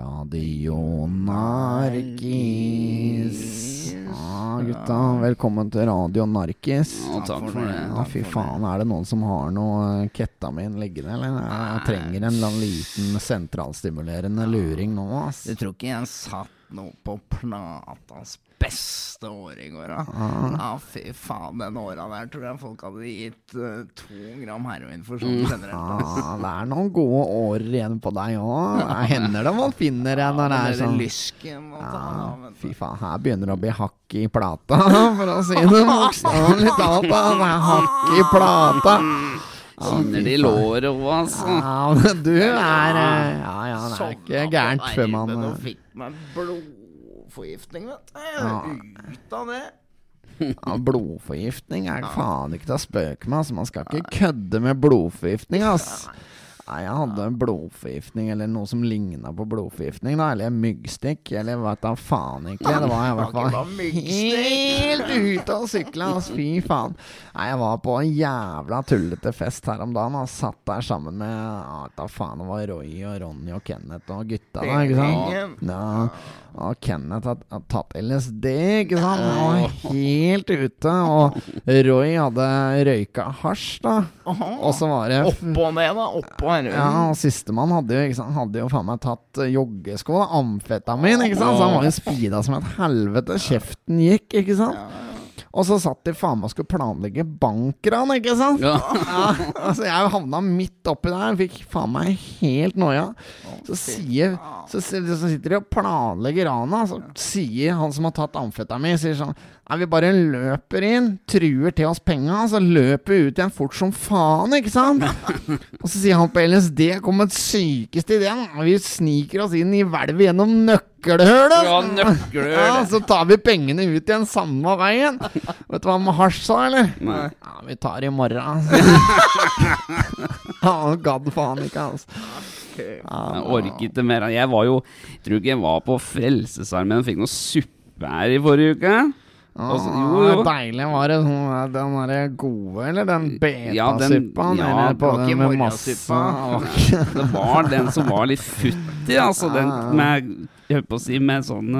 Radio Narkis. Ja, gutta, velkommen til Radio Narkis. Ja, takk for det. Ja, fy faen, er det noen som har noe eh, ketamin liggende, eller? Jeg trenger en liten sentralstimulerende luring nå, ass. Du tror ikke jeg satt noe på platas beste år i går, da? Ja, fy faen, den åra der tror jeg folk hadde gitt uh, to gram heroin for sånn generelt. Ja, det er noen gode år igjen på deg òg. Det hender det man finner en når det er sånn. lysken og ta, du. fy faen, her begynner det å bli hakk i plata, for å si det bokstavelig talt. Det er hakk i plata. Kjenner de låret òg, altså. Ja, men du er eh, Ja, ja, det er ikke gærent før man Nå eh, fikk meg blodforgiftning, vet du. Ut av det. ja, Blodforgiftning er faen ikke til å spøke med. Altså, man skal ikke kødde med blodforgiftning, ass. Nei, jeg hadde blodforgiftning, eller noe som ligna på blodforgiftning, da. Eller myggstikk, eller vet da faen ikke. Det var i hvert fall helt ute og sykla, ass. Fy faen. Nei, jeg var på en jævla tullete fest her om dagen, og satt der sammen med ja, da faen, det var Roy og Ronny og Kenneth og gutta da, ikke sant? Ja, og Kenneth har tatt LSD, ikke sant? Han var helt ute. Og Roy hadde røyka hasj, da. Og så var det Opp og ned, da. Opp og heroin. ja, og sistemann hadde hadde jo faen meg tatt eh, joggesko, amfetamin, ikke sant? Så han var jo speeda som et helvete. Kjeften gikk, ikke sant? Og så satt de faen meg og skulle planlegge bankran, ikke sant? Ja. Ja, altså jeg havna midt oppi der, fikk faen meg helt noia. Så sier så, så sitter de og planlegger rana, så sier han som har tatt amfetamin, sier sånn Nei, vi bare løper inn, truer til oss penga, så løper vi ut igjen fort som faen, ikke sant? Og så sier han på LSD kom et sykeste ideen. Vi sniker oss inn i hvelvet gjennom nøkkelhullet. Ja, nøkkelhull. Ja, så tar vi pengene ut igjen samme veien. Vet du hva med hasj sa, eller? Nei. Ja, vi tar i morgen. altså. han gadd faen ikke, altså. Jeg orket ikke mer. Jeg var jo Jeg tror ikke jeg var på Frelsesarmeen og fikk noe suppe her i forrige uke. Og så- jo, jo. Deilig. Var det sånn, den derre gode, eller den betasuppa? ja, ja, på det var den ikke med masse. Det var den som var litt futtig, altså. Den med Jeg holdt på å si med sånn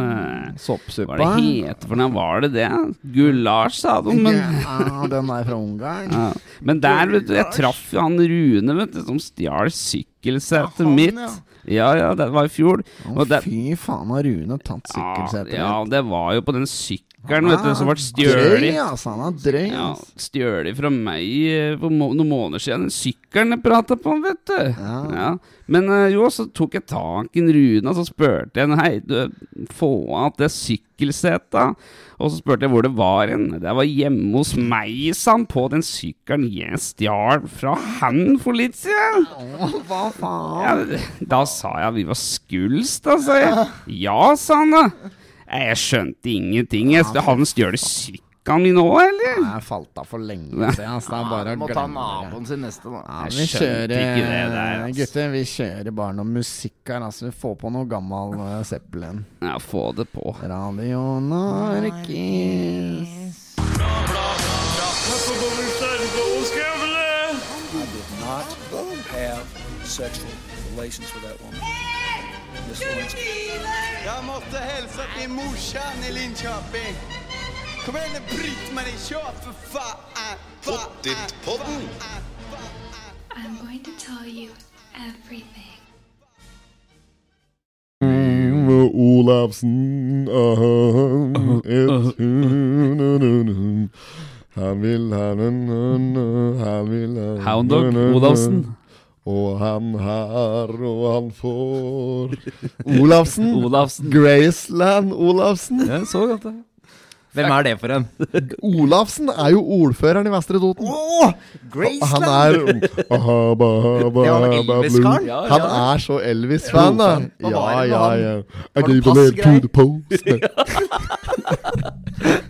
Soppsuppe? Hva Soppsuppa? er det heter for noe? Var det det? Gulasj, sa de. Men, ja, den der fra Ungarn? ja. men der, vet du, jeg traff jo han Rune, vet du, som stjal sykkelsetet ja, mitt. ja. Ja, ja, det var i fjor. Å, fy faen, har Rune tatt ja, mitt? ja, det var jo på den sykkelen, vet du, som ble Drøy, stjålet. altså. Han er drøy. Ja, stjålet fra meg eh, for må noen måneder siden. Den sykkelen jeg prata på, vet du. Ja. Men eh, jo, så tok jeg tak i og så spurte jeg Hei, du, få av det sykkelsetet. Og så spurte jeg hvor det var hen. Det var hjemme hos meg, sa han, på den sykkelen jeg stjal fra han for litt siden. Åh, hva faen? Ja, da sa jeg vi var skuls, da, sa jeg. Ja, sa han da. Jeg skjønte ingenting. Jeg, han stjal sykkelen min òg, eller? Jeg falt av for lenge siden. Altså, det er bare å Må ta naboen sin neste, da. Ja, vi kjører det der, altså. Gutter, vi kjører bare noe musikk her. Altså, vi får på noe gammel uh, Zeppelin. Ja, få det på. Radio Narkis. not have sexual relations with that woman. Miss måtte hilse til morsan i Linköping. Kom meg Britt-Marie, kör för fan! Pottit-podden! I'm going to tell you everything. Olafsen Han vil ha Han vil ha Hound Dog Olafsen. Og han har, og han får Olafsen. Olafsen. Graceland Olafsen. Jeg så godt det. Hvem er det for en? Olafsen er jo ordføreren i Vestre Toten. Han er aha, ba, ba, Det var ba, Ja, Han er så Elvis-fan, da. Ja, ja, ja. I gave a leg to the post.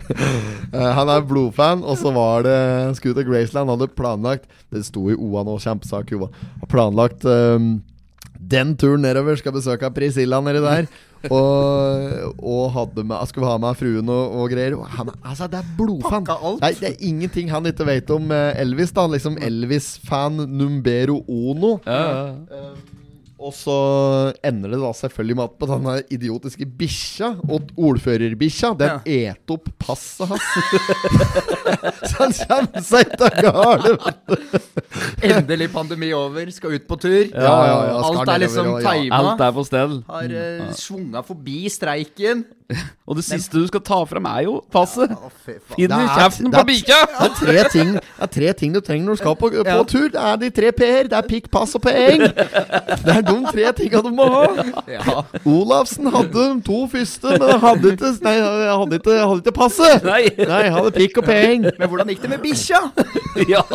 Eh, Han er blodfan, og så var det Scooter Graceland Han hadde planlagt Det sto i OA nå, kjempesak i OA. Planlagt um, den turen nedover. Skal besøke Priscilla nedi der. Og, og hadde med, skulle ha med fruen og, og greier. Og Han, altså, det er blodfan. Nei, det er ingenting han ikke vet om eh, Elvis. da Liksom Elvis-fan numbero ono. Ja, ja. Um, Og så ender det da selvfølgelig med at på denne idiotiske bikkja, og ordførerbikkja, den et opp passet hans. så han kommer seg ut av gårde. Endelig pandemi over, skal ut på tur. Ja, ja, ja, Alt er liksom ja. tima. Alt er på stell. Har uh, svunga forbi streiken. Og det siste du skal ta fram, er jo passet. Ja, Finn i er- kjeften på bikkja! Det er tre ting Det er tre ting du trenger når du skal på, på Ja. tur. Det er de tre p-er. Det er pikk, pass og P'eng Det er de tre tinga du må ha. Ja. Olafsen hadde de to første, men hadde ikke, nei, hadde ikke, hadde ikke passet. Nei. Nei, hadde pikk og P'eng Men hvordan gikk det med bikkja? Ja.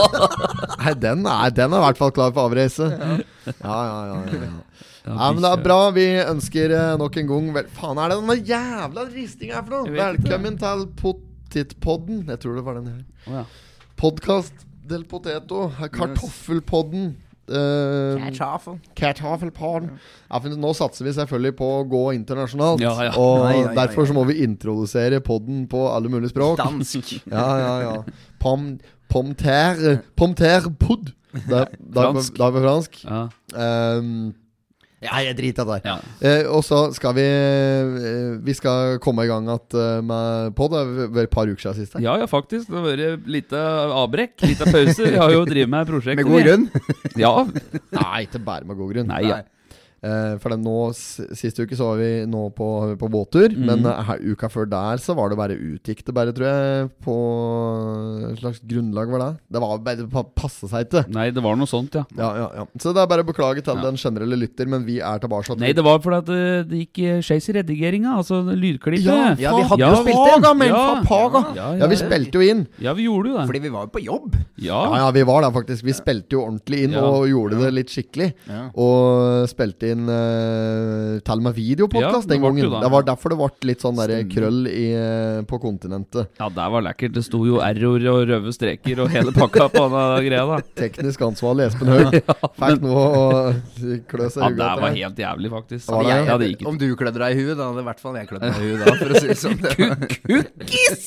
Nei, den er, den er i hvert fall klar for avreise. Ja, ja, ja, ja, ja. Ja, men det er bra. Vi ønsker eh, nok en gang vel, Faen, er det denne jævla ristinga her for noe? Velkommen til Pottitpodden. Jeg tror det var den her. Oh, ja. Podkast del poteto. Kartoffelpodden. Uh, Kartoffelpodden. Ja, nå satser vi selvfølgelig på å gå internasjonalt. Ja, ja. Og Nei, nei, derfor så må vi introdusere podden på alle mulige språk. Dansk. Ja, ja, ja. Pom, pomter Pomter pod. Da, da, Fransk. da er vi fransk. Ja. Um, Nei, jeg driter i det. Ja. Eh, og så skal vi eh, Vi skal komme i gang igjen eh, med pod. Det har vært et par uker siden sist. her. ja, ja, faktisk. Det har vært lite avbrekk, lite pause. Vi har jo drevet med prosjektet Med god grunn. Ja. Nei, ikke bare med god grunn. Nei, ja. Eh, for nå, Sist uke så var vi nå på, på båttur, Mm. men eh, her, uka før der så var det bare utgikk det bare, tror jeg. På et slags grunnlag var det. Det var bare passe seg ikke. Nei, det var noe sånt, ja. Ja, ja, ja. Så det er bare å beklage til Ja. den generelle lytter, men vi er tilbake. Nei, det var fordi at det, det gikk eh, skeis i redigeringa, altså lydklippet. Ja, Ja, vi hadde Ja. jo spilt det. Faga, men Ja. Ja, Ja, vi spilte jo inn. Ja, vi gjorde jo det. Fordi vi var jo på jobb. Ja. Ja, ja, vi var der faktisk. Vi spilte jo ordentlig inn Ja. og gjorde det litt skikkelig. Ja. Og spilte inn uh, til og med videopodkast Ja, den gangen. da. Det var derfor det ble litt sånn der krøll i, eh, på kontinentet. Ja, det var lekkert. Det sto jo r-ord og røde streker og hele pakka på den greia, da. Teknisk ansvarlig Espen Haug fikk noe å klø seg Ja, det var helt jævlig, faktisk. Ja, jeg, Jeg, Ja, ikke. om du klødde deg i huet, da hadde i hvert fall jeg klødd meg i huet da, for å si det sånn. Kukkis!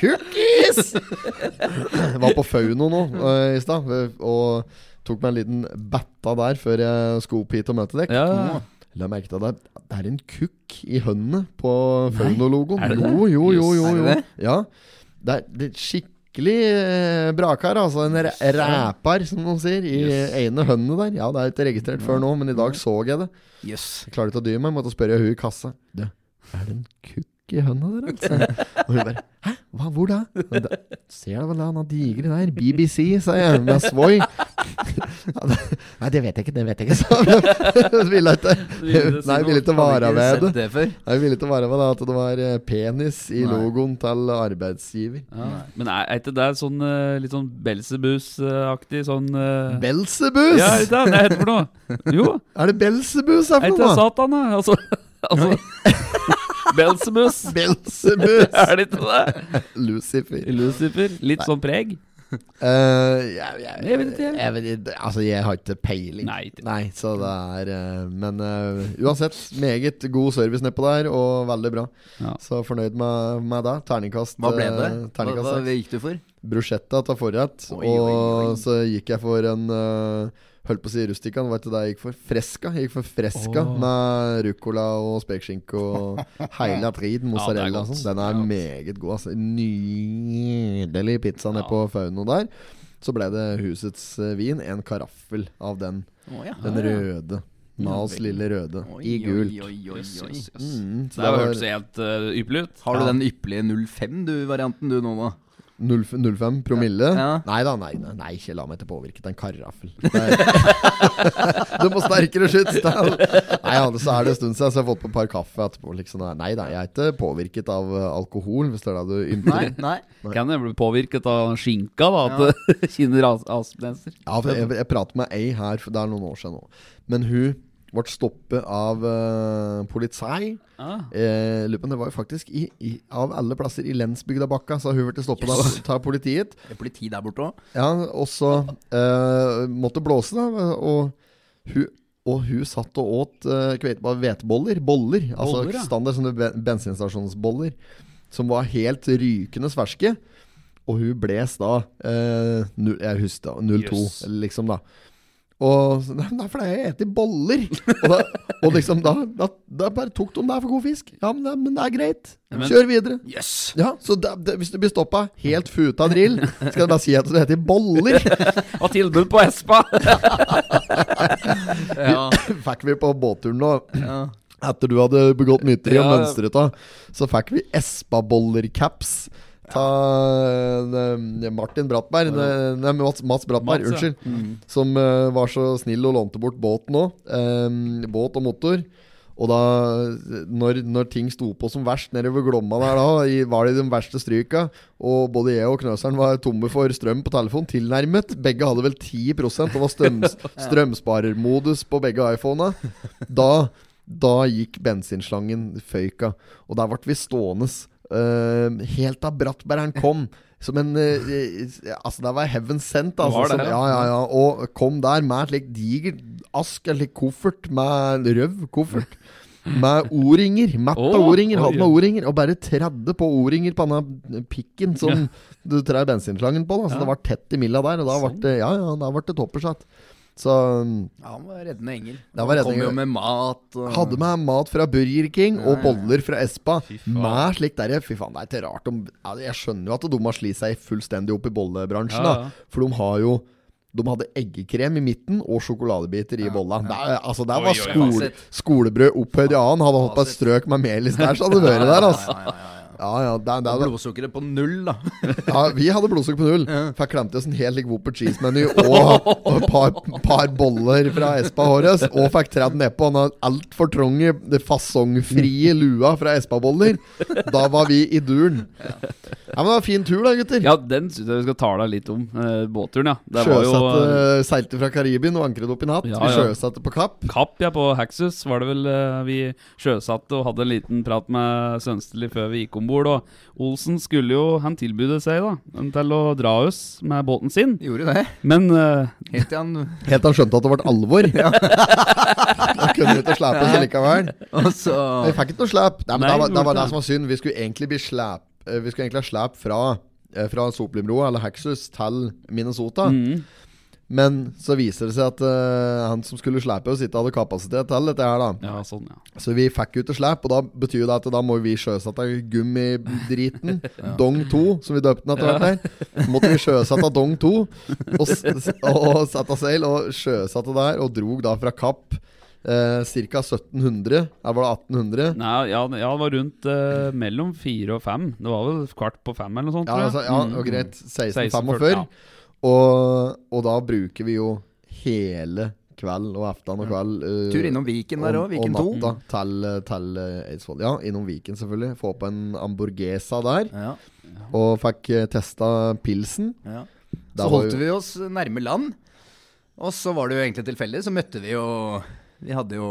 Kukkis! Jeg var på Fauno nå uh, i stad og tok meg en liten betta der før jeg skulle opp hit og møte dere. Ja, La merke til at det er- det er en kukk i høndene på Fauno-logoen. er? Jo, jo, jo. jo, jo. Ja. Det er, det er skikkelig eh, brakar. Altså En ræpar, som noen sier, i Yes. ene hønene der. Ja, det er ikke registrert før nå, men i dag så jeg det. Yes. Jeg klarte ikke å dy meg, måtte spørre hun i kassa. Du, er det en kukk i hønda deres? Og hun bare Hæ? Hva, hvor da? Da ser du vel han digre der. BBC, sa jeg, med Svoy. Nei, det vet jeg ikke, det vet jeg ikke, sa hun. Ville ikke Nei, ville ikke vare ved det. Nei, ville ikke vare ved det at det var eh, penis i logoen til arbeidsgiver. Ja. Men er, er ikke det sånn eh, litt sånn Belsebus-aktig sånn eh, Belsebus! Ja, er det det det heter for noe? Jo, Er det Belsebus her er for ikke det? Satan, da? Altså, altså Belsebus. Belsemus. Er det ikke det? Lucifer. Lucifer. Litt sånn preg. Uh, jeg, jeg, Jeg vet ikke. Jeg, vet altså, jeg har ikke peiling. Nei, ikke. Nei så det er uh, Men uh, uansett, meget god service nedpå der, og veldig bra. Ja. Så fornøyd med, med det. Terningkast. Hva ble det? eh, Hva, hva gikk du for? Bruschetta til forrett. Oi, oi, oi. Og så gikk jeg for en uh, Holdt på å si rustica, det var ikke det jeg gikk for. Fresca. Jeg gikk for fresca oh. med ruccola og spekeskinke og hele triden. Mozzarella og godt. sånn. Den er Ja. meget god. Altså. Nydelig pizza nede Ja. på Fauno der. Så ble det husets eh, vin. En karaffel av den. Oh, ja. Den røde. Mals lille røde. Oi, I gult. Oi, oi, oi, oi. Jøss, jøss. Mm, så Det det hørtes helt uh, ypperlig ut. Har du den ypperlige 05 du varianten du nå, da? 0, 05 promille? Ja. Nei da, nei, nei, nei, ikke la meg til påvirke. Det er en karaffel. Du må sterkere skyts! Nei, ja, så er det en stund siden, så jeg har fått på et par kaffe etterpå. Liksom. Nei da, jeg er ikke påvirket av eh, alkohol, hvis det er det du Nei, ymter. nei. Kan jeg bli påvirket av skinka, da? At det kinner as- aspenser? Ja, for jeg, jeg pratet med ei her, for det er noen år siden nå. Men hun ble stoppet av uh, politi. Ah. Eh, det var jo faktisk i, i, av alle plasser i Lensbygdabakka, så hun ble stoppet av, ta politiet. Det er politi der borte òg. Ja, og så eh, måtte blåse, da. Og hun, og hun satt og åt uh, hveteboller. Boller. Altså Boller, ja. standard sånne bensinstasjonsboller. Som var helt rykende ferske. Og hun bles da eh, 0, Jeg husker da 02, yes. liksom, da. Og Nei, for jeg spiser boller. Og, da, og liksom da, da, da bare tok de der for god fisk. Ja, men det, men det er greit. Kjør videre. Yes. Ja, så da, Hvis du blir stoppa helt futa drill, skal jeg bare si at du heter boller. Og tilbud på Espa! Ja. Fikk vi på båtturen nå. ja. Etter du hadde begått mytteri og Ja. mønstret av, så fikk vi Espa-boller-caps. Ta eh, Martin Brattberg ne- Nei, Mats, Mats Brattberg, Mats, ja. unnskyld. Som uh, var så snill og lånte bort båten òg. båt og motor. Og da, når, når ting sto på som verst nedover Glomma der da, i, var det i de verste stryka, og både jeg og Knøseren var tomme for strøm på telefon, tilnærmet Begge hadde vel 10% og var strøm, strømsparermodus på begge iPhonene. Da, da gikk bensinslangen føyka, og der ble vi stående. Eh, helt da brattbæreren kom. Som en uh, Altså, det var heaven sent. Altså, som, ja? ja, ja. Og kom der med et slikt digert ask, eller koffert med røv koffert. Med O-ringer. Matt av O-ringer. Hadde med. O-ringer. Og bare tredde på O-ringer på denne pikken som du trær bensinslangen på. Da. Så det var tett i milla der, og da ble Sånn. det, ja, ja, da ble det toppersatt. Så Ja, han var reddende engel. Det var reddende Kom jo med mat. Og... hadde med mat fra Burger King og Ja, ja. boller fra Espa. Med slikt derre Fy faen, det er ikke rart om ja, Jeg skjønner jo at de har slitt seg fullstendig opp i bollebransjen, Ja, da. For de har jo de hadde eggekrem i midten og sjokoladebiter i bolla. Det, er- altså, der var skole, skolebrød opphøyd i annen. Hadde hatt på et strøk med melis der, så hadde det vært der. Altså. Ja, ja, det, det, det, blodsukkeret på null, da. ja, vi hadde blodsukker på null. For jeg klemte oss en hel like Whopper cheese-meny og, og et par, par boller fra Espa Håres. Og fikk tredd nedpå den altfor trange, det fasongfrie lua fra Espa-boller. Da var vi i duren. Ja, men det var fin tur, da, gutter. Ja, den syns jeg vi skal tale litt om. Eh, båtturen, ja. Det var jo eh, Seilte fra Karibien og ankret opp i natt. Ja, Vi ja. sjøsatte på Kapp. Kapp, ja, på Haxus var det vel eh, vi sjøsatte og hadde en liten prat med Sønsterli før vi gikk om bord. Og Olsen skulle jo Han tilbød seg da til å dra oss med båten sin. Gjorde det. Men uh, Helt til han Helt til han skjønte at det ble alvor. da kunne vi ikke slepe oss likevel. Og så Vi fikk ikke noe slep. Nei, men Nei, det, var, det var det som var synd. Vi skulle egentlig bli slep eh, Vi skulle egentlig ha slep fra eh, Fra Soplimroa eller Hexus til Minnesota. mm, Men så viser det seg at uh, han som skulle slepe oss, ikke hadde kapasitet til dette her, da. Ja, sånn, ja. Så vi fikk ut et slep, og da betyr det at da må vi sjøsette gummidriten. Dong 2, som vi døpte den etter hvert her. Så måtte vi sjøsette Dong 2 og, og sette seil, og sjøsatte der, og drog da fra Kapp. Eh, Ca. 1700. Her var det 1800. Nei, ja, ja, det var rundt eh, mellom fire og fem. Det var vel kvart på fem eller noe sånt. Ja, altså, ja Mm. og greit. 16.45, 1645. ja. Og, og da bruker vi jo hele kveld og aften og kveld uh, Tur innom Viken der òg. Viken 2. Og natta til, til eh, Eidsvoll. Ja, innom Viken, selvfølgelig. Få på en hamburgesa der. Ja, Og fikk eh, testa pilsen. ja. Så holdt jo- vi oss nærme land. Og så var det jo egentlig tilfeldig. Så møtte vi jo Vi hadde jo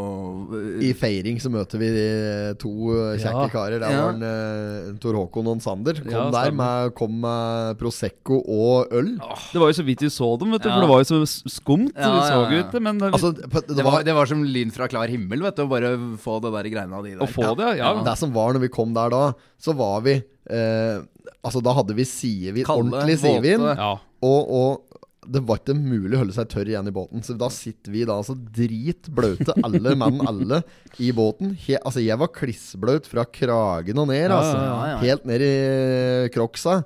øh, I feiring så møter vi de to eh, kjekke Ja. karer. Der Ja. var en, eh, Tor Håkon og en Sander. Kom Ja, der med, kom med Prosecco og øl. Det var jo så vidt vi så dem, vet du, Ja. for det var jo så skumt. Ja, vi så ja, ja. ut det, men det, Altså, det, det, var, det var som lyn fra klar himmel, vet du. Å bare få det der greiene av de der. å få det, ja. Det som var når vi kom der da, så var vi eh, Altså, da hadde vi sidevin, ordentlig sidevin. ja. Og, og det var ikke mulig å holde seg tørr igjen i båten. Så da sitter vi da altså dritbløte, alle mann alle, i båten. He, altså, jeg var klissbløt fra kragen og ned, altså. ja, ja, ja. Helt ned i kroksa.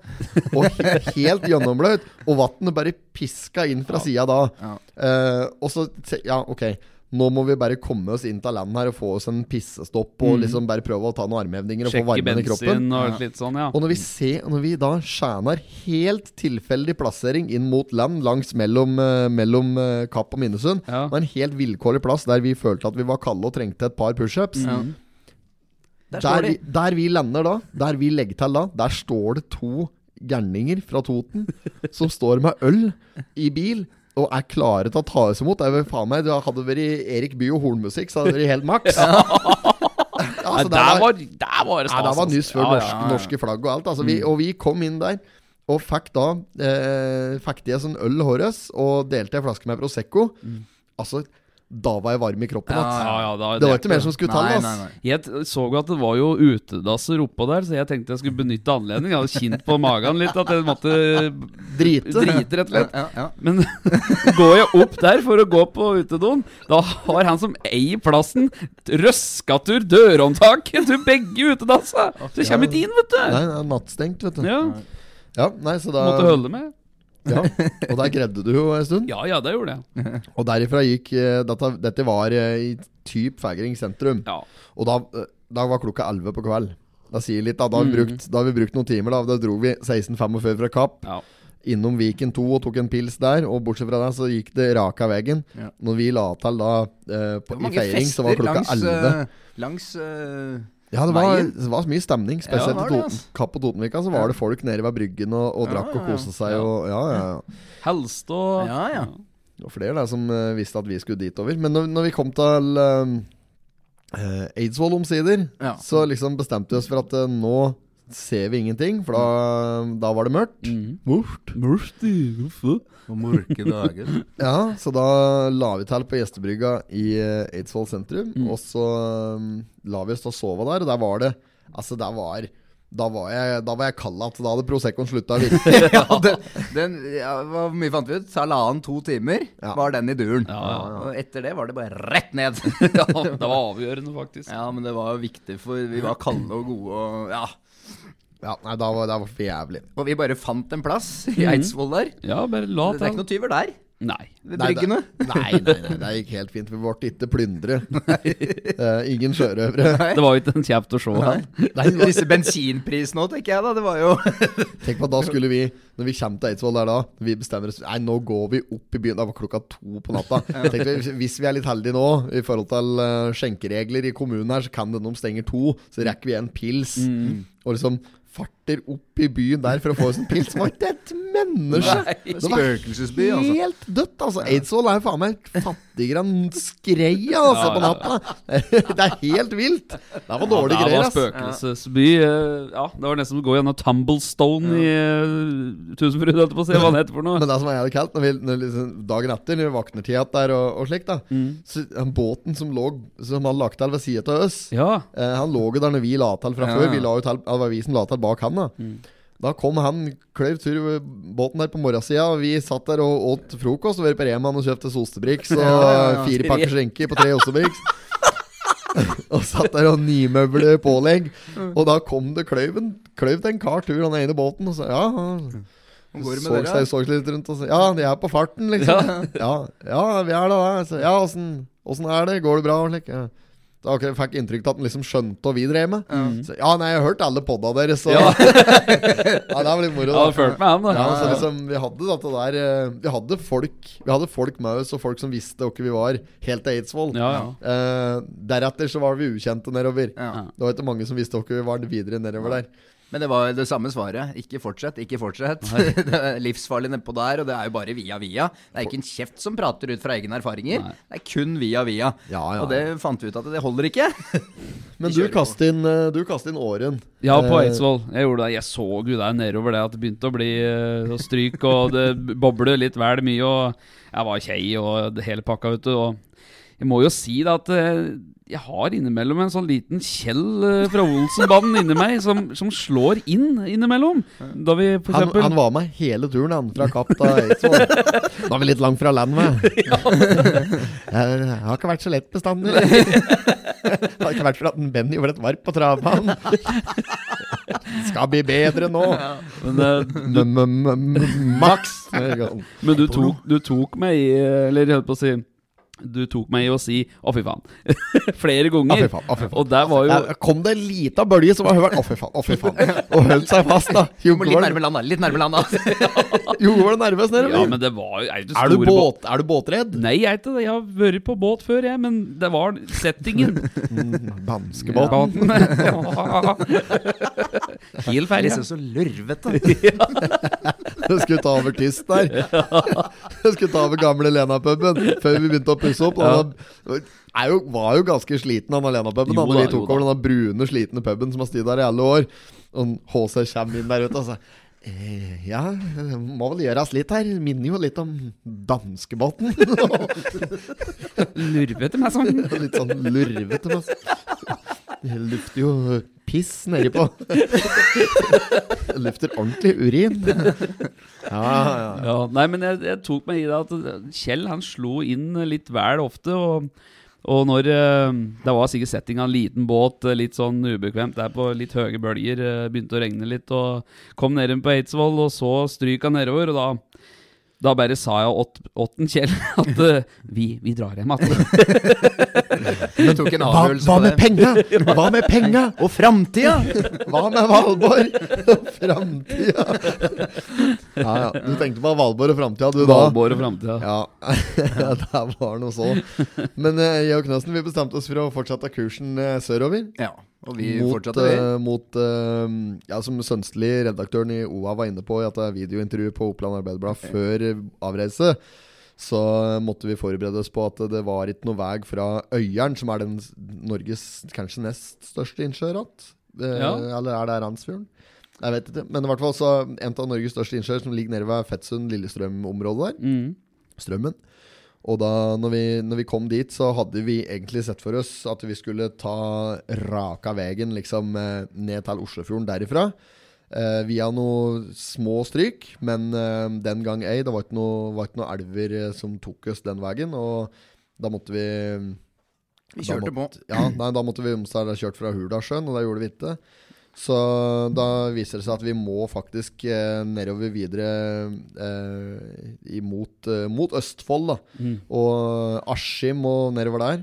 Og he, helt gjennombløt. Og vannet bare piska inn fra sida da. Ja. Eh, og så Ja, ok. Nå må vi bare komme oss inn til land her og få oss en pissestopp og liksom bare prøve å ta noen armhevninger og få Sjekke varmen i kroppen. og litt sånn, ja. Og når vi, ser, når vi da skjæner helt tilfeldig plassering inn mot land langs mellom, eh, mellom eh, Kapp og Minnesund, Ja. med en helt vilkårlig plass der vi følte at vi var kalde og trengte et par pushups Ja. Der der, vi, der vi lander da, der vi legger til da, der står det to gærninger fra Toten som står med øl i bil. Og er klare til å ta oss imot. Det er faen meg, det hadde det vært Erik Bye og hornmusikk, så hadde det vært helt maks. Ja, altså, der, var- der var det ja, der var nyss før altså. Ja, norske, ja, ja. norske flagg og alt. Altså, vi, og vi kom inn der og fikk da eh, Fikk de en sånn øl håres og delte en flaske med Prosecco. Altså, da var jeg varm i kroppen. Ja. Ja, ja, da, Det var ikke mer som skulle Nei, til. nei. Jeg så jo at det var jo utedasser oppå der, så jeg tenkte jeg skulle benytte anledningen. Jeg hadde kjent på magen litt at jeg måtte Drite. drite, rett og slett. Ja, ja. Men går jeg opp der for å gå på utedoen, da har han som eier plassen, røskatur dørhåndtaket til begge utedassa! Så kommer ikke inn, vet du! Nei, det er nattstengt, vet du. Ja, Ja, nei, så da Måtte holde med. Ja. Og der gredde du jo en stund. Ja ja, det gjorde jeg. Og derifra gikk eh, Dette, dette var eh, i typ Fægring sentrum. Ja. Og da, eh, da var klokka 11 på kveld. Da sier litt, da. Da har, vi Mhm. brukt, da har vi brukt noen timer. Da Da dro vi 16.45 fra Kapp. ja. Innom Viken 2 og tok en pils der. Og bortsett fra det så gikk det raka veggen. Ja. Når vi la til da eh, på, i feiring, så var klokka langs, 11. eh, langs eh, Ja, det var, det var mye stemning. Ja, Spesielt det var i Toten, altså. Kapp og Totenvika så var det folk nede ved bryggen og, og drakk og ja, ja. koste seg. Ja. Og, ja, ja, ja. Helst og Ja, ja. Det var flere der som uh, visste at vi skulle ditover. Men når, når vi kom til uh, Eidsvoll omsider, Ja. så liksom bestemte vi oss for at uh, nå ser vi ingenting. For da, da var det mørkt. Mm. Mørkt. Og mørke dager. Ja, så da la vi til på gjestebrygga i eh, Eidsvoll sentrum. Mm. Og så um, la vi oss til å sove der, og der var det Altså, der var da var jeg, da var jeg kald igjen. Da hadde Proseccoen slutta å virke. ja, den, den, ja, Hvor mye fant vi ut? Halvannen-to timer Ja. var den i duren. Ja, ja, ja. Og etter det var det bare rett ned. ja, det var avgjørende, faktisk. ja, men det var viktig, for vi var kalde og gode og Ja. Ja, nei, da var det for jævlig. Og vi bare fant en plass i Mhm. Eidsvoll der. Ja, bare la Det er ikke noen tyver der. Nei. Ved bryggene. Nei, nei, nei, det gikk helt fint. Vi ble ikke plyndre. uh, ingen sjørøvere. Det var jo ikke en kjapt å se. Nei. Nei, Disse bensinprisene òg, tenker jeg da. Det var jo Tenk på at da skulle vi Når vi kommer til Eidsvoll der da Vi bestemmer oss Nei, nå går vi opp i byen Det var klokka to på natta Tenk vi, Hvis vi er litt heldige nå I forhold til eh, skjenkeregler i kommunen her Så kan det når de stenger to Så rekker vi en pils Og liksom farter opp i byen der For å få oss en pils Det var ikke et menneske Nei, Det var altså. Helt dødt altså Eidsvoll er faen meg fattigere enn skreia altså, på natta Det er helt vilt Det var dårlige ja, det greier var spøkelsesby. eh, Ja, det var nesten å gå gjennom Tumblestone i uh, Tusenfryd, holdt jeg på å si. Hva det heter for noe. Men det som er jævlig kaldt når vi, når liksom, Dagen etter, når vi våkner til igjen der og, og slikt, da Så den båten som lå Som han lagt til ved siden av oss, Ja. eh, han lå jo der når vi la til fra Ja. før. Vi la ut til, det var vi som la til bak han. Da Da kom han kløyv tur båten der på morgensida, og vi satt der og åt frokost. Og var på Reman og kjøpte Ostebrix og Ja, ja, ja. fire pakker skjenker på tre Ostebrix. og satt der og nymøbler pålegg. Og da kom det kløyven Kløyv til en kar tur, han ene båten, og sa ja. han- så dere? seg så litt rundt og sa Ja, de er på farten, liksom. Ja, ja, vi er da det. Ja, åssen er det? Går det bra? Og slik? Ja. Akkurat fikk inntrykk av at han liksom skjønte hva vi drev med. Så, ja, nei, jeg har hørt alle podda deres, så Ja. ja, det var litt moro. Jeg hadde følt med han, da. Ja, så liksom, vi hadde dette der eh, Vi hadde folk Vi hadde folk med oss, og folk som visste hvem vi var, helt til Eidsvoll. Ja, ja. Eh, deretter så var vi ukjente nedover. Ja. Det var ikke mange som visste hvem vi var videre nedover der. Men det var det samme svaret. Ikke fortsett, ikke fortsett. det er livsfarlig nedpå der, og det er jo bare via via. Det er ikke en kjeft som prater ut fra egne erfaringer. Nei. Det er kun via via. Ja, ja, Og det fant vi ut at det holder ikke. Men du kast, inn, eh, du kast inn åren. Ja, på Eh, Eidsvoll. Jeg gjorde det. Jeg så jo der nedover det at det begynte å bli eh, å stryk, og det bobler litt vel mye, og jeg var kjei og det hele pakka, vet du. Og jeg må jo si da at jeg har innimellom en sånn liten Kjell eh, fra Olsenbanen inni meg som, som slår inn innimellom. Da vi for Han, eksempel han var med hele turen, han, fra Kapp til Eidsvoll. Da er vi litt langt fra land, med. Jeg har ikke vært så lett bestandig. Det har ikke vært for at Benny ble et varp på travbanen. Skal bli bedre nå. Men, eh, M- m- m- Maks. men du, tok, du tok meg i eh, Eller jeg holdt på å si Du tok meg i å si 'å, fy faen'. Flere Å, ganger. fy faen. Å, fy faen. Og der var jo Der kom det ei lita bølge som var hørt. Å, fy faen. Å, fy faen. Og holdt seg fast, da. Litt nærme landa. Litt nærme landa. jo, var det nervøs nedover? Ja, men det var jo er jo er, du båt- båt, er du båtredd? Nei, jeg er ikke det. Jeg har vært på båt før, jeg. Men det var settingen. Danskebåten. Ja. Helt feil. Liksom så lurvete. Du skulle ta over tyst der. Du skulle ta over gamle Lena-puben før vi begynte å pusse opp. Han var- jo, var jo ganske sliten, han Lena-puben, da når vi tok over den brune, slitne puben som har stått der i alle år. Og HC kommer inn der ute og sier Eh, ja, må vel gjøres litt her. Minner jo litt om danskebåten. Lurvete meg sånn. litt sånn lurvete. meg Det lukter jo piss nedi på. Lukter ordentlig urin. Ja, ja. Ja, nei, men jeg, jeg tok meg i det at Kjell han slo inn litt vel ofte. Og, og når eh, Det var sikkert setting av en liten båt, eh, litt sånn ubekvemt der på litt høye bølger. eh, Begynte å regne litt, og kom ned på Eidsvoll, og så stryka nedover. Og da da bare sa jeg åt, åtten Kjell at uh, vi, vi drar hjem igjen. Du tok en Hva, avgjørelse hva med penga? Hva med penga? Og framtida! Hva med Valborg? Framtida. Ja, ja. Du tenkte på Valborg og framtida, du da? Valborg og framtida. Ja, det var noe så. Men uh, jeg og Knøsen vi bestemte oss for å fortsette kursen uh, sørover. Ja, og vi mot, fortsatte, vi. Uh, mot uh, Ja, som Sønstli, redaktøren i OA, var inne på i at det er videointervju på Oppland Arbeiderblad før eh, avreise, så måtte vi forberede oss på at det var ikke noe vei fra Øyeren, som er den Norges kanskje nest største innsjø igjen. Eh, Ja. Eller er det Randsfjorden? Jeg vet ikke. Men i hvert fall så en av Norges største innsjøer som ligger nede ved Fettsund-Lillestrøm-området der. Mm. Strømmen. Og da når vi, når vi kom dit, så hadde vi egentlig sett for oss at vi skulle ta raka veien liksom eh, ned til Oslofjorden derifra. Eh, via noen små stryk, men eh, den gang ei. Det var ikke noen noe elver eh, som tok oss den veien, og da måtte vi Vi kjørte kjørte på. Ja, nei, da måtte vi omstille kjørt fra Hurdalssjøen, og det gjorde vi ikke. Så da viser det seg at vi må faktisk eh, nedover videre eh, imot eh, mot Østfold, da. Mm. Og Askim og nedover der.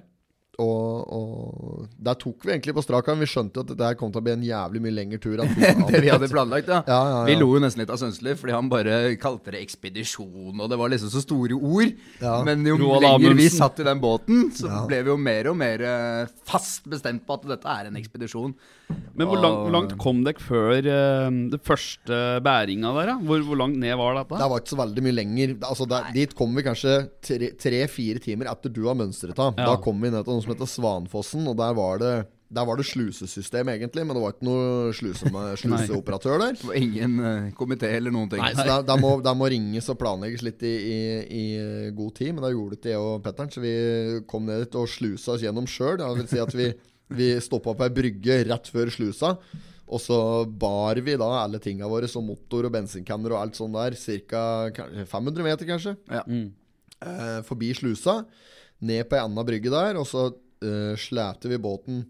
Og, og der tok vi egentlig på strak arm. Vi skjønte at det kom til å bli en jævlig mye lengre tur. enn Det vi hadde planlagt, ja. Ja, ja, ja. Vi lo jo nesten litt av Sønsli, fordi han bare kalte det ekspedisjon, og det var liksom så store ord. Ja. Men jo Roald lenger vi satt i den båten, så Ja. ble vi jo mer og mer eh, fast bestemt på at dette er en ekspedisjon. Men hvor langt, hvor langt kom dere før uh, det første bæringa der? da? Hvor, hvor langt ned var dette? Det var ikke så veldig mye lenger. Altså der, dit kom vi kanskje tre-fire timer etter du har mønstret av. Ja. Da kom vi ned til noe som heter Svanfossen, og der var det der var det slusesystem, egentlig, men det var ikke noe sluse sluseoperatør der. Det var ingen uh, komité eller noen ting. Nei, så der, der, må, der, må ringes og planlegges litt i, i, i eh, god tid, men da gjorde ikke jeg og Petter'n. Så vi kom ned dit og slusa oss gjennom sjøl. Det vil si at vi, vi stoppa på ei brygge rett før slusa. Og så bar vi da alle tinga våre, som motor og bensinkanner og alt sånt der, ca. 500 meter, kanskje. Ja. Eh, forbi slusa, ned på ei anna brygge der, og så eh, slepte vi båten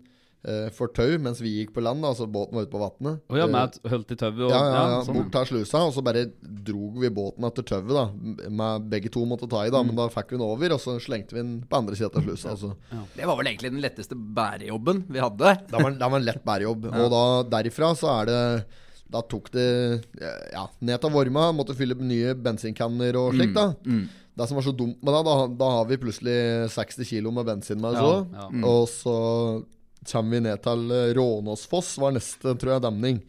for tau mens vi gikk på land. Altså båten var ute på vannet. Oh, ja, Eh, med hølt i tauet? ja, ja, ja, sånn, bort til slusa, og så bare drog vi båten etter tauet, da. Med begge to måtte ta i, da, men da fikk vi den over, og så slengte vi den på andre sida av slusa. Altså. Det var vel egentlig den letteste bærejobben vi hadde. Det var, det var en lett bærejobb. Og da derifra så er det Da tok det ja, ned til Vorma, måtte fylle nye bensinkanner og slikt, da. Mm. Det som var så dumt med det, da, da har vi plutselig 60 kilo med bensin med oss Ja, òg. ja. Og så kommer vi ned til eh, Rånåsfoss, var neste, tror jeg, demning.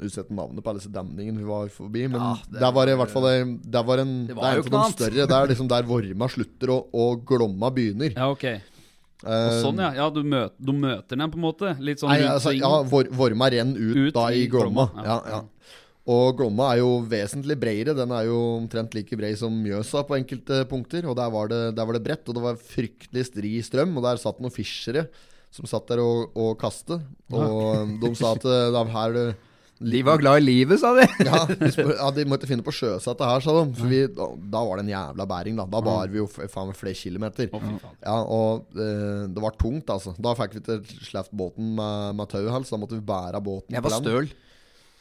Utsett navnet på alle disse demningene vi var forbi, men Ja, det der var det i hvert fall Det var en Det Det, var er en av de større. Det er liksom der Vorma slutter, og, og Glomma begynner. Ja, ok. Og Eh, sånn, ja. ja du, møter, du møter den på en måte? Litt sånn Nei, altså, ja, Vor, Vorma renner ut, Ut da i i Glomma. Glomma, Ja, ja. Og Glomma er jo vesentlig bredere. Den er jo omtrent like bred som Mjøsa på enkelte punkter. Og der var det, der var det bredt, og det var fryktelig stri strøm. Og der satt noen fiskere som satt der og, og kastet. Og de sa at eh, er her De var glad i livet, sa de. ja, de spør, ja, de måtte finne på sjøsettet her, sa de. For vi, da, da var det en jævla bæring, da. Da bar vi jo faen meg flere kilometer. Å. Ja, og eh, det var tungt, altså. Da fikk vi til slept båten med, med tauhals. Da måtte vi bære båten Jeg var var land.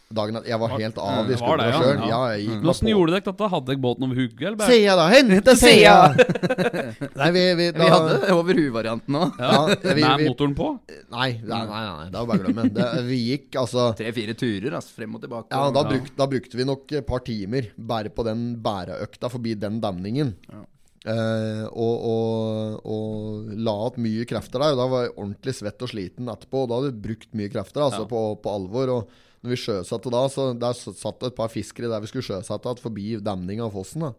Dagen at jeg var helt av Ja, i var skuldra det, ja. sjøl. Ja. Ja, på. gjorde dere dette? Hadde dere båten over hugget? eller bare- Sia, da! Hente seia! Nei, vi, vi, da, Vi hadde over hu-varianten òg. ja, vi, Med motoren på? nei, nei, nei, nei, det var bare å glemme. Det, vi gikk altså Tre-fire turer altså, frem og tilbake. Ja, da, bruk, da brukte vi nok et par timer bare på den bæreøkta forbi den demningen. Eh, og, og, og la opp mye krefter der. Og da var jeg ordentlig svett og sliten etterpå. Og da hadde du brukt mye krefter altså, Ja. på, på alvor. Og når vi sjøsatte da, så der satt det et par fiskere der vi skulle sjøsette igjen forbi demninga av fossen. da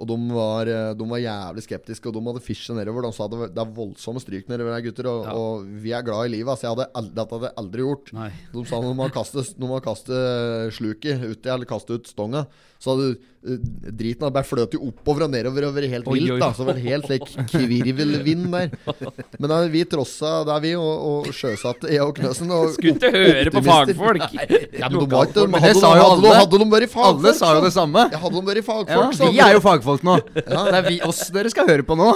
Og de var, eh, de var jævlig skeptiske, og de hadde fisket nedover. De sa det, det er voldsomme stryk nedover der, gutter. Og, Ja. og vi er glad i livet. Altså, jeg hadde aldri, dette hadde jeg aldri gjort. Nei. De sa når man kaster, når man kaster sluket uti, eller kaster ut stonga, så hadde eh, driten hadde bare jo oppover og nedover over helt Oi, vilt. oi. da Så det var helt slik kvirvelvind der. Men da, vi trossa der, vi, og, og sjøsatte, jeg og Knøsen. Og Skulle ikke høre på fagfolk! Ja, men de var ikke Men hadde, det de- hadde, hadde de vært fagfolk, Alle sa jo det samme. Ja, hadde de vært fagfolk, ja, vi er jo fagfolk nå. Det er vi, oss dere skal høre på nå.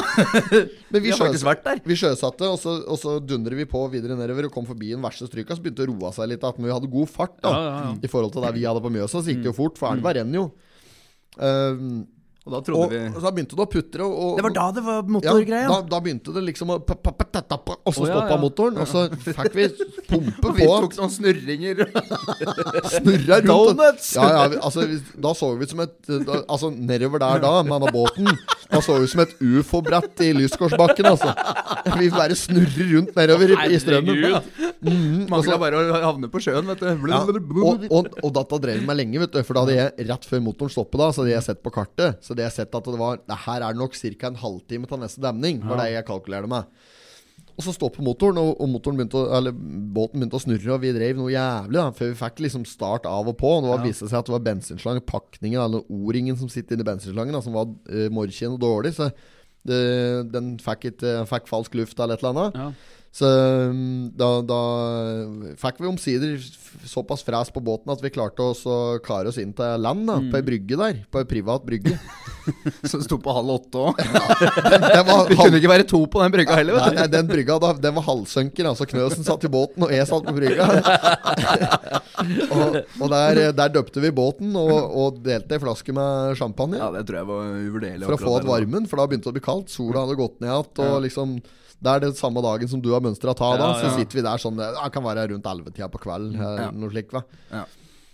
Men vi, Vi sjøs- der. Vi sjøsatte, og så, og så dundrer vi på videre nedover og kom forbi den verste stryka. Så begynte det å roe seg litt. At vi hadde god fart da Ja, ja, ja. i forhold til det vi hadde på Mjøsa. Så gikk det jo fort, for elva renner jo. Um, Og da og, og da begynte det å putre. Og, og, Det var da det var ja, motorgreia. da, da begynte det liksom å p -p Og så stoppa ja. motoren, og så fikk vi pumpe Og vi tok noen snurringer. Snurra rundt. Donuts! Ja, ja, vi, altså, vi, da så vi ut som et da, Altså nedover der da, med denne båten Da så vi ut som et ufo-brett i Lyskorsbakken, altså. Vi bare snurrer rundt nedover i, i strømmen. Mm, Mangla bare å havne på sjøen, vet du. ja, og, og, og dette drev vi med lenge, vet du. For da hadde jeg rett før motoren stoppet, da Så hadde jeg sett på kartet. Så hadde jeg sett at det var Det her er nok ca. en halvtime til neste demning. Var det jeg kalkulerte med. Og så stoppet motoren, og, og motoren begynte å, eller, båten begynte å snurre, og vi drev noe jævlig. da Før vi fikk liksom start av og på. Og det var, viste seg at det var bensinslang, pakningen, eller O-ringen som sitter inni bensinslangen, da, som var uh, morkjen og dårlig. Så det, den fikk, ikke, fikk falsk luft eller et eller annet. Ja. Så um, da, da fikk vi omsider såpass fres på båten at vi klarte oss å klare oss inn til land, da, på ei brygge der. På ei privat brygge. Som sto på halv åtte òg. Vi kunne ikke være to på den brygga heller, Nei, vet du. nei, den brygga da, den var halvsønker. Altså Knøsen satt i båten, og jeg satt på brygga. og og der, der døpte vi båten og, og delte ei flaske med champagne. Ja, det tror jeg var uvurderlig. For å få igjen varmen, for da begynte det å bli kaldt. Sola hadde gått ned igjen. Og liksom Det er det samme dagen som du har mønstra ta, da. Ja, Så sitter vi der sånn Det kan være rundt ellevetida på kvelden. eh, Ja. Noe slikt, hva.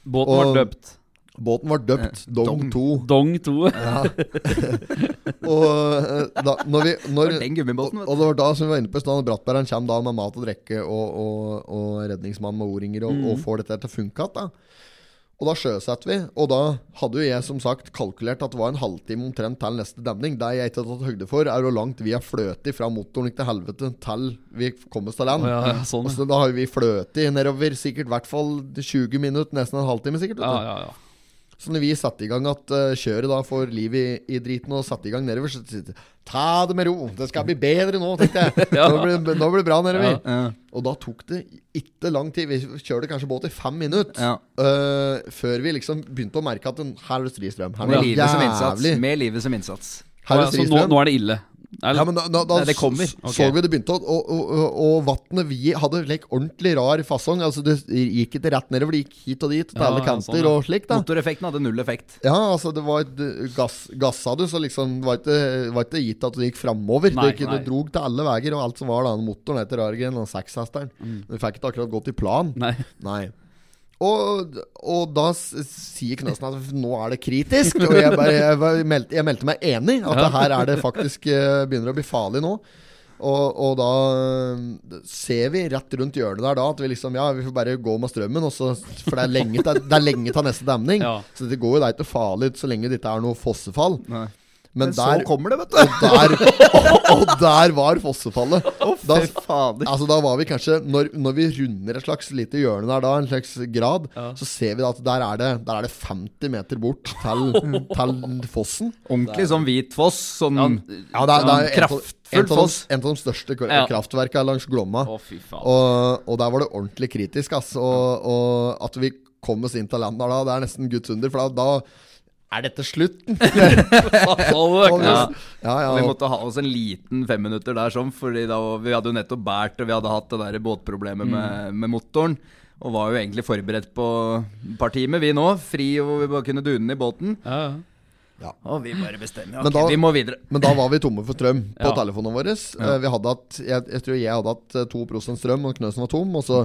Båten Og- var døpt. Båten var døpt Dong Dong. 2. Dong 2. Og eh, da, når vi når, det vet Og det var da som vi var inne på i stad, brattbæreren kommer da med mat og drikke og, og, og redningsmann med O-ringer og, og får dette til å funke igjen. Og da sjøsetter vi, og da hadde jo jeg som sagt kalkulert at det var en halvtime omtrent til neste demning. Det jeg ikke har tatt høyde for, er hvor langt vi har fløtet fra motoren til helvete til vi kommer til land. Ja, ja, sånn, så da har vi fløtet nedover sikkert i hvert fall 20 minutter, nesten en halvtime sikkert. Ja, ja, ja. Så når vi satte i gang at uh, kjøret da får liv i, i driten og satte i gang nedover, så jeg ta det med ro. Det skal bli bedre nå, tenkte jeg. Ja. Nå blir det nå blir det bra nedover. Ja. Ja. Og da tok det ikke lang tid. Vi kjørte kanskje båt i fem minutter. Ja. eh, før vi liksom begynte å merke at den, her er det stri strøm. Her Med er det livet jævlig. Med livet som innsats. Her er det stri nå, nå er det ille. Eller? Ja, men da, da, da Nei, det kommer. Okay. Så vi det begynte Og, og, og, og vannet vi hadde like, ordentlig rar fasong. Altså Det gikk ikke rett nedover, det gikk hit og dit til Ja, alle ja, kanter sånn, ja. og slik. da Motoreffekten hadde null effekt. Ja, altså det var et uh, gass, Gassa du, så liksom det var ikke, var ikke gitt at det gikk framover. Nei, Det, det drog til alle veier, og alt som var da motoren etter Argen, den sekshesteren. Mm. Vi fikk ikke akkurat gått i plan. Nei. Nei. Og, og da sier Knøsen at nå er det kritisk. Og jeg, bare, jeg, meldte, jeg meldte meg enig. At det her er det faktisk eh, begynner å bli farlig nå. Og, og da eh, ser vi rett rundt hjørnet der da at vi liksom Ja, vi får bare gå med strømmen. Så, for det er lenge til, det er lenge til neste demning. Ja. Så det går jo da ikke farlig så lenge det ikke er noe fossefall. Nei. Men, Men så kommer det, vet du. og, der, og, og der var fossefallet. da, fader. altså, da var vi kanskje Når, når vi runder et slags lite hjørne der, da, en slags grad, Ja. så ser vi at der er det, der er det 50 meter bort til, til fossen. Ordentlig sånn hvit foss. Sånn Ja, det er, det er en, av- kraftfull en, av de, foss. en av de største Ja. kraftverkene langs Glomma. Oh, fy faen. Og, og der var det ordentlig kritisk, ass. Og, og at vi kom oss inn til land der da, det er nesten Guds under. For da, da er dette slutten. Ja. ja, ja, vi måtte ha oss en liten femminutter der sånn, Fordi da, vi hadde jo nettopp båret, og vi hadde hatt det der båtproblemet med, med motoren. Og var jo egentlig forberedt på et par timer, vi nå. Fri, og vi bare kunne dune i båten. Ja, ja. Og vi bare bestemmer. Men Ok, da- vi må videre. Men da var vi tomme for strøm på Ja. telefonene våre. Ja. Vi hadde hatt, jeg, jeg tror jeg hadde hatt eh, 2 strøm, og Knøsen var tom. Og så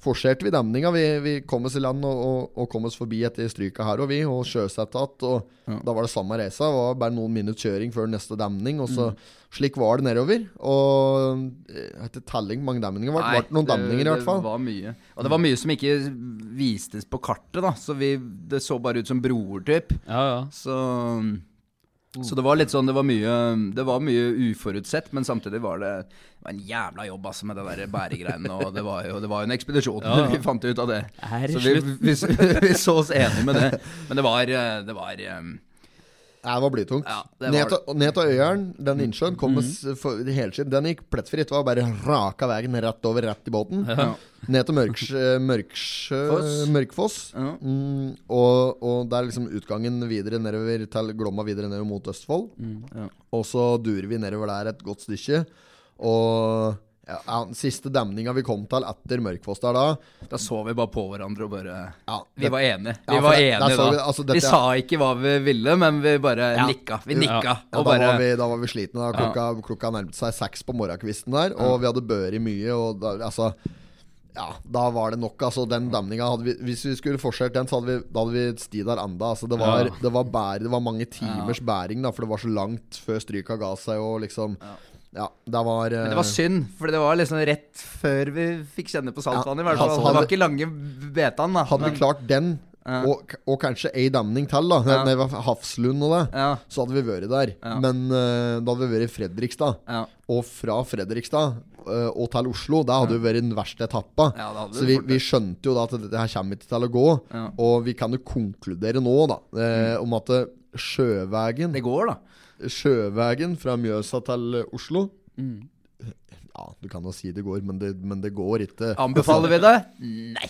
forserte vi demninga. Vi, vi kom oss i land og, og, og kom oss forbi etter stryket her og vi, og sjøsatte igjen. Og da var det samme reisa. Det var bare noen minutter kjøring før neste demning. Og så Slik var det nedover. Og eh, etter telling mange demninger var det. Noen demninger, i hvert fall. Det var mye. Og det var mye som ikke vistes på kartet, da. Så vi, det så bare ut som broer, typ. ja, ja. Så Så det var litt sånn, det var mye, det var mye uforutsett, men samtidig var det, det var en jævla jobb altså, med det der bæregreiene. Og det var jo det var en ekspedisjon. Vi fant ut av det. Så vi, vi, vi så oss enige med det. Men det var, eh, det var eh, Ja, det var blytungt. Ja, det ned, var- til, ned til Øyeren, den innsjøen, kom mm -hmm. for, helskitt. Den gikk plettfritt. Det var bare raka veien rett over, rett i båten. Ned til Mørksjø, Mørksjø Mørkfoss. Ja. Mm, og, og der liksom utgangen videre nedover til Glomma videre nedover mot Østfold. ja. Og så durer vi nedover der et godt stykke. Og ja, siste demninga vi kom til etter Mørkfoss der da Da så vi bare på hverandre og bare ja, Vi var enige. Vi ja, var det- enige da. vi- altså, vi sa ikke hva vi ville, men vi bare Ja. nikka. Vi nikka. Ja, Og da, bare var vi, da var vi slitne. Da. Klokka, klokka nærmet seg seks på morgenkvisten der, og vi hadde børi mye. Og da, altså Ja, da var det nok. Altså, den demninga hadde vi Hvis vi skulle fortsatt den, så hadde vi, da hadde vi sti der enda. Altså, det, var, Ja. det, var bær, det var mange timers bæring, da, for det var så langt før stryka ga seg, og liksom Ja, det var Men det var eh, synd, for det var liksom rett før vi fikk kjenne på saltvannet. Ja, altså, Det var ikke lange betaen, da. Hadde vi klart den, Ja. og, og kanskje ei damning til, da, Ja. med Hafslund og det, Ja. så hadde vi vært der. Ja. Men uh, da hadde vi vært i Fredrikstad. Ja. Og fra Fredrikstad uh, og til Oslo, det hadde jo vært den verste etappa. Ja, så vi, vi skjønte jo da at dette her kommer ikke til å gå. Ja. Og vi kan jo konkludere nå, da, eh, om at sjøveien Det går, da. Sjøveien fra Mjøsa til Oslo. Oslo Ja, du kan jo si det går, men det, men det går ikke. Anbefaler vi det? Nei.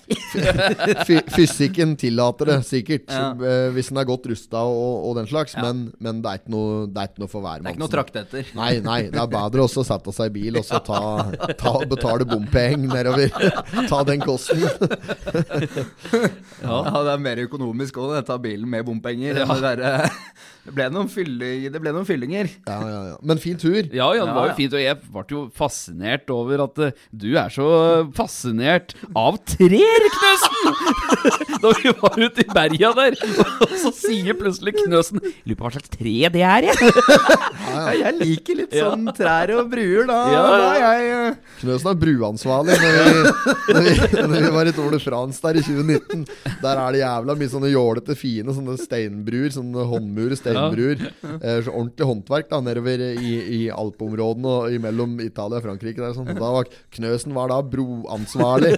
Fysikken tillater det sikkert, Ja. eh, hvis den er godt rusta og, og den slags, men, men det er ikke noe, det er ikke noe for hver Det er ikke noe trakt etter. Nei, nei, det er bedre også å sette seg i bil og så ta, ta betale bompeng nedover. Ta den kosten. Ja. det er mer økonomisk òg, ta bilen med bompenger. enn Det, derre- det, ble noen fylling, det ble noen fyllinger. Ja, ja, ja. Men fin tur. Ja, ja, det var jo ja. fint, og jeg ble jo fascinert over at eh, du er så fascinert av trær, Knøsen! da vi var ute i berga der, og så sier plutselig Knøsen Lurer på hva slags tre det er, jeg. Ja, jeg liker litt sånn trær og bruer, da. Ja, ja. da jeg, uh... Knøsen er bruansvarlig når vi, når vi, når vi var i Tour de France der i 2019. Der er det jævla mye sånne jålete, fine sånne steinbruer. Sånne håndmure steinbruer. Eh, så ordentlig håndverk da nedover i, i alpeområdene og imellom Italia og Frankrike. Der, sånn. Da var Knøsen var da broansvarlig.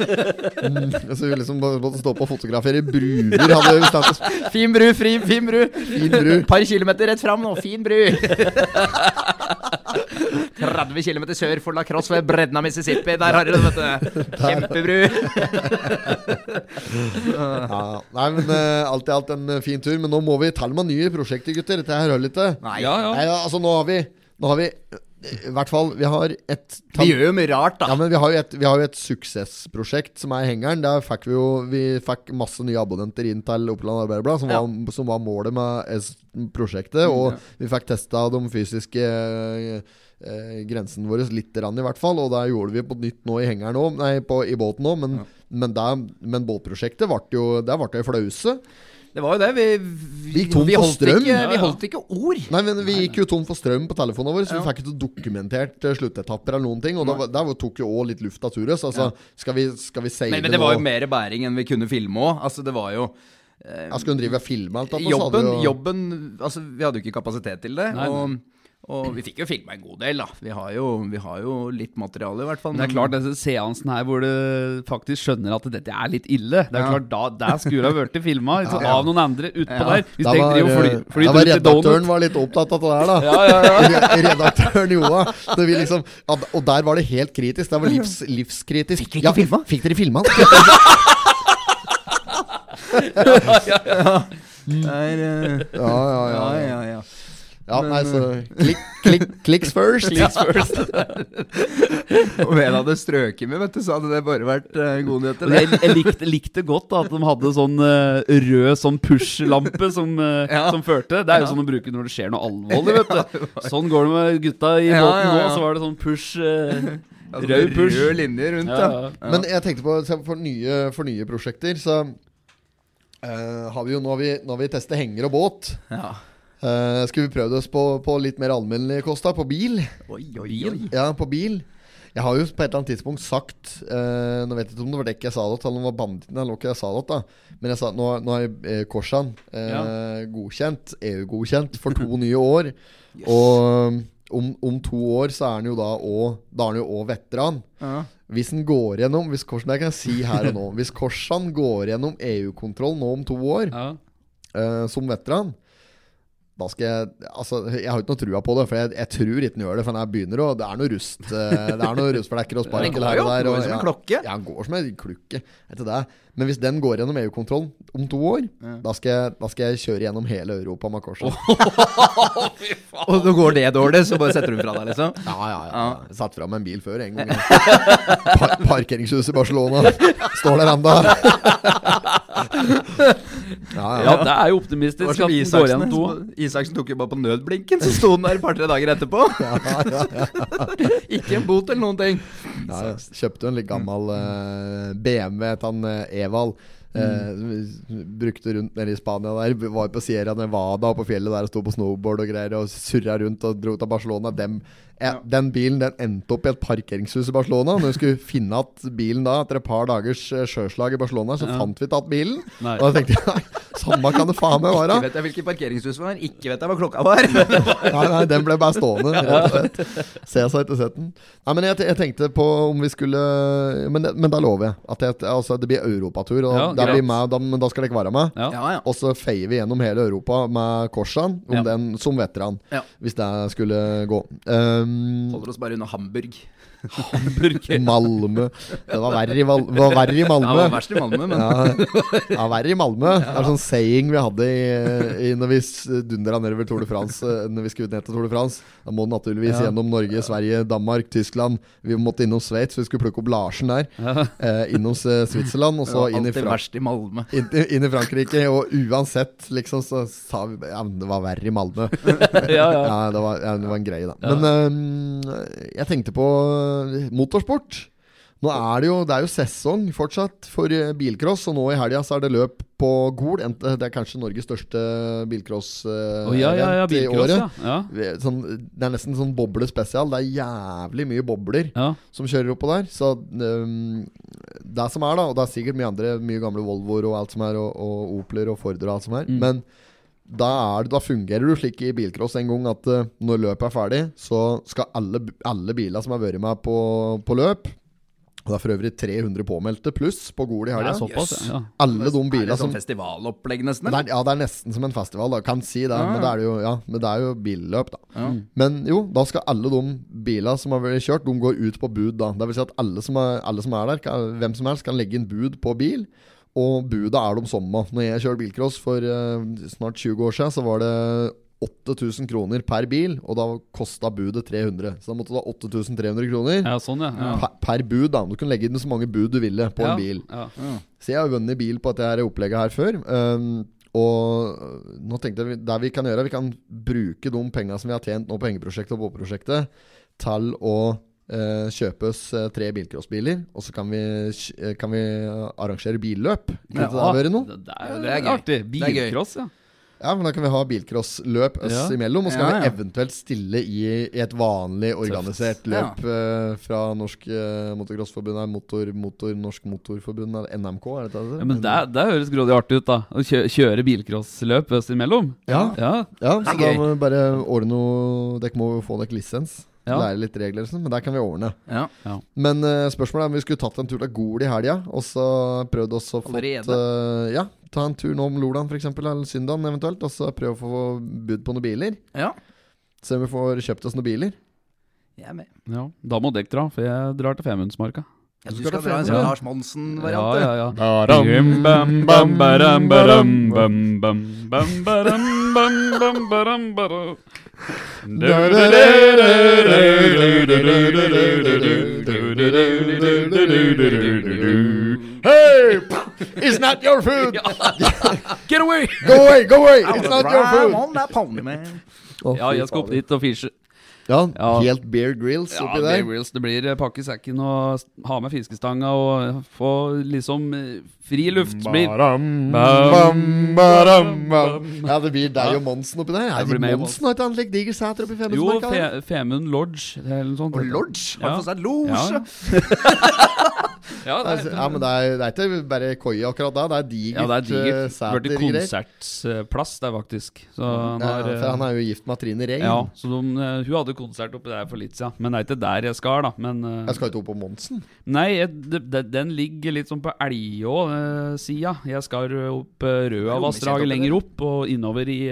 Mm, så vi liksom måtte stå på og fotografere bruer. Hadde vi bestemt oss Fin bru, fri, fin bru. Fin bru. Par kilometer rett fram nå, fin bru. 30 km sør for La Crosse ved bredden av Mississippi. Der har dere det, vet du. Kjempebru. Ja, nei, men uh, alt i alt en eh, fin tur. Men nå må vi telle med nye prosjekter, gutter. Dette her holder ikke. Nei, Ja, ja. Nei, ja, altså nå har vi Nå har vi eh, I hvert fall Vi har et vi gjør jo mye rart, da. Ja, men vi har jo et, vi har jo et suksessprosjekt som er hengeren. Der fikk vi jo Vi fikk masse nye abonnenter inn til Oppland Arbeiderblad, som, Ja. var, som var målet med prosjektet. Og vi fikk testa de fysiske eh, vår, grensene litt, rann, i hvert fall. Og det gjorde vi på nytt nå i hengeren òg, nei, på, i båten òg. Men, men, der- men båtprosjektet ble jo Der ble det jo flause. Det var jo det. Vi, Vi vi, vi holdt. Ikke, Ja, vi holdt ikke ord. Nei, men Vi gikk jo tom for strøm på telefonene våre, så vi Ja. fikk ikke dokumentert eh, sluttetapper eller noen ting. Og da, der tok jo òg litt luft av turet. Så altså, skal vi, skal vi si Men, men det var jo mer bæring enn vi kunne filme òg. Altså, det var jo eh, Jeg skulle drive og filme alt Jobben, jobben Altså, vi hadde jo ikke kapasitet til det. Nei, nei. Og, og vi fikk jo filma en god del, da. Vi har jo, vi har jo litt materiale, i hvert fall. Men det er klart, denne seansen her hvor du faktisk skjønner at dette er litt ille Det er Ja. klart, da Der skulle det ha blitt filma liksom, av noen andre utpå Ja. der. Hvis Da var, fly, eh, da var redaktøren var litt opptatt av det der, da. Ja, ja, ja. Redaktøren Joa. Det vi liksom, og der var det helt kritisk. Det var livs, livskritisk. Fikk ja, filma? Fikk dere filma? Det er, eh, Ja, ja, ja, ja. ja, ja. Men, nei, så klikk, klikk, Clicks first. Om en hadde strøket med, vet du, så hadde det bare vært uh, gode nyheter. Jeg, jeg likte, likte godt da, at de hadde sånn uh, rød sånn push-lampe som, uh, Ja. som førte. Det er jo sånn å bruke når det skjer noe alvorlig, vet du. Sånn går det med gutta i Ja, båten ja, ja. nå. Så var det sånn push Uh, Altså, Rød push. Rød linje rundt, Ja, ja. ja. Men jeg tenkte på for, nye, for nye prosjekter, så eh, har vi jo nå har vi, nå har vi testet henger og båt. ja. Uh, skulle vi prøvd oss på, på litt mer allmennlig kost, da? På bil? Oi, oi, oi. Ja, på bil. Jeg har jo på et eller annet tidspunkt sagt uh, Nå vet jeg ikke om det var dekk jeg sa det til, eller om det var banditten eller ikke jeg sa det da. Men jeg sa nå, nå er eh, Korsan eh, godkjent, EU-godkjent, for to nye år. Og om, om to år så er han jo da òg Da er han jo òg veteran. Ja. Hvis han går gjennom Hvis Korsan, jeg kan si her og nå. Hvis Korsan går gjennom EU-kontroll nå om to år Ja. uh, som veteran da skal jeg Altså, jeg har ikke noe trua på det, for jeg, jeg tror ikke han gjør det. For han begynner å Det er noe rust eh, Det er noe rustflekker og går her og der. går Og, jo som en klokke. Ja, han går som en klukke. Etter det. Men hvis den går gjennom EU-kontrollen om to år, da, skal jeg, da skal jeg kjøre gjennom hele Europa med korset. Og når går det dårlig, så bare setter du fra deg, liksom? Ja, ja, ja. Jeg Satt fram en bil før en gang. Par parkeringshuset i Barcelona. Står der ennå. Ja, ja, det er jo optimistisk at den går Isaksen. to. Isaksen tok jo bare på nødblinken, så sto den der et par-tre dager etterpå. Ikke en bot eller noen ting. Ja. Kjøpte jo en litt gammel uh, BMW til han uh, Evald. Eh, brukte rundt nede i Spania der. Var på Sierra Nevada og på fjellet der og sto på snowboard og greier og surra rundt og dro til Barcelona. Dem, eh, Den bilen den endte opp i et parkeringshus i Barcelona. Når vi skulle finne igjen bilen da etter et par dagers eh, sjøslag i Barcelona, så fant vi ikke igjen bilen. Nei. Og da tenkte jeg samme kan det faen meg være. Ikke vet jeg hvilket parkeringshus det var, ikke vet jeg hva klokka var. Nei, nei, den ble bare stående, rett og slett. Se seg etter setten. Nei, men jeg, jeg tenkte på om vi skulle Men, men da lover jeg at jeg, altså, det blir europatur. Og Ja, da blir meg, da, men da skal dere være med. Ja. Ja, ja. Og så feier vi gjennom hele Europa med Korsan, om Ja. den som veteran. Ja. Hvis det skulle gå. Um, Holder oss bare unna Hamburg. Hamburger. Malmö. Det var verre i, Val- det var verre i Malmö. det var verst i Malmö, men Ja, ja, verre i Malmö. Det er sånn saying vi hadde i, i når vi dundra nedover Tour de France. eh, Når vi skulle ned til Tour de France Da må du naturligvis Ja. gjennom Norge, Sverige, Danmark, Tyskland. Vi måtte innom Sveits, vi skulle plukke opp Larsen der. Ja. Eh, innom uh, Switzerland, og så inn i, verst i Malmö. inn, inn i Frankrike. Og uansett, liksom, så sa vi Ja, men det var verre i Malmö. ja, ja. Ja, det var, ja, det var en greie, da. Men um, jeg tenkte på motorsport. Nå er det jo Det er jo sesong fortsatt for øh, bilcross, og nå i helga så er det løp på Gol. Det er kanskje Norges største bilcross-event oh, ja, ja, ja, i året. Sånn, det er nesten sånn boble spesial. Det er jævlig mye bobler som kjører oppå der. Så um, det som er, da, og det er sikkert mye andre, mye gamle Volvoer og alt som er, og, og Opler og Forder og alt som er, Mm. men da, er, da fungerer du slik i bilcross en gang at øh, når løpet er ferdig, så skal alle, alle biler som har vært med på, på løp Og det er for øvrig 300 påmeldte pluss på Gol i helga. er såpass, Jøss. ja. Alle de Er bilene det sånn festivalopplegg, nesten? eller? er, ja, det er nesten som en festival, da. Kan si det, Ja, men det er jo, ja, men det er jo billøp, da. Ja. Men jo, da skal alle de bilene som har vært kjørt, de går ut på bud, da. Det vil si at alle som er, alle som er der, kan, hvem som helst, kan legge inn bud på bil. Og budet er de samme. Når jeg kjørte bilcross for uh, snart 20 år siden, så var det 8000 kroner per bil, og da kosta budet 300. Så da måtte du ha 8300 kroner ja, sånn, ja. ja. per, per bud. da Du kunne legge inn så mange bud du ville på en bil. Ja. Så jeg har vunnet bil på dette her opplegget her før. Um, og nå tenkte jeg det vi kan gjøre, vi kan bruke de pengene som vi har tjent nå på hengeprosjektet og båtprosjektet, til å eh, kjøpe oss eh, tre bilcrossbiler. Og så kan vi, eh, kan vi arrangere billøp. Kunne ja, det vært noe? Det, det er det er gøy. artig. Bilcross, ja. Ja, men Da kan vi ha bilcrossløp oss Ja. imellom. Og så kan Ja, ja. vi eventuelt stille i, i et vanlig organisert løp uh, fra Norsk uh, Motocrossforbund, motor, motor, Norsk Motorforbund, eller NMK, er det det? ja men det, det høres grådig artig ut, da. Å kjø kjøre bilcrossløp oss imellom. Ja. Ja. Ja, så da må vi bare ordne noe Dere må få dere lisens. Ja. Lære litt regler, og sånn, men det kan vi ordne. Ja. Men uh, spørsmålet er om vi skulle tatt en tur til Gol i helga, og så prøvd oss å få uh, Ja, ta en tur nå om Lolan f.eks., eller Syndan eventuelt, og så prøve å få bud på noen biler. ja. Se om vi får kjøpt oss noen biler. Er ja. Da må dere dra, for jeg drar til Femundsmarka. Ja, du skal dra en sånn Ja. Lars Monsen-variant, Ja, ja, ja. Hey! It's not your food! Get away! Go away, go away! It's not your food! on that pony, man. Å, Ja, fy jeg skal opp fader. dit og fishe. Ja, helt Bear Grills Ja, der. Bear grills. Det blir eh, pakke sekken og ha med fiskestanga og få liksom eh, fri luft. Blir, Baram, bam, baram, bam. Ja, det blir deg og Monsen oppi der. Ja, Det blir Monsen har han like diger sæter oppi jo, Femundsmarka? Fe, Femund Lodge eller noe sånt. Og Lodge? Har du fått seg losje? Ja, ja. ja, det er, Ja, men det er, det er ikke bare koie akkurat da. Det er digert ja, det er digert. Det ble i konsertplass der, faktisk. Så han Ja, har for eh, han er jo gift med Trine Rein. Ja, så de, eh, hun hadde konsert oppi der for litt siden. Men det er ikke der jeg skal, da. Men uh, Jeg skal ikke opp på Monsen. Nei, jeg, de, den ligger litt sånn på Elgå-sida. jeg skal opp uh, Røavassdraget lenger opp og innover i,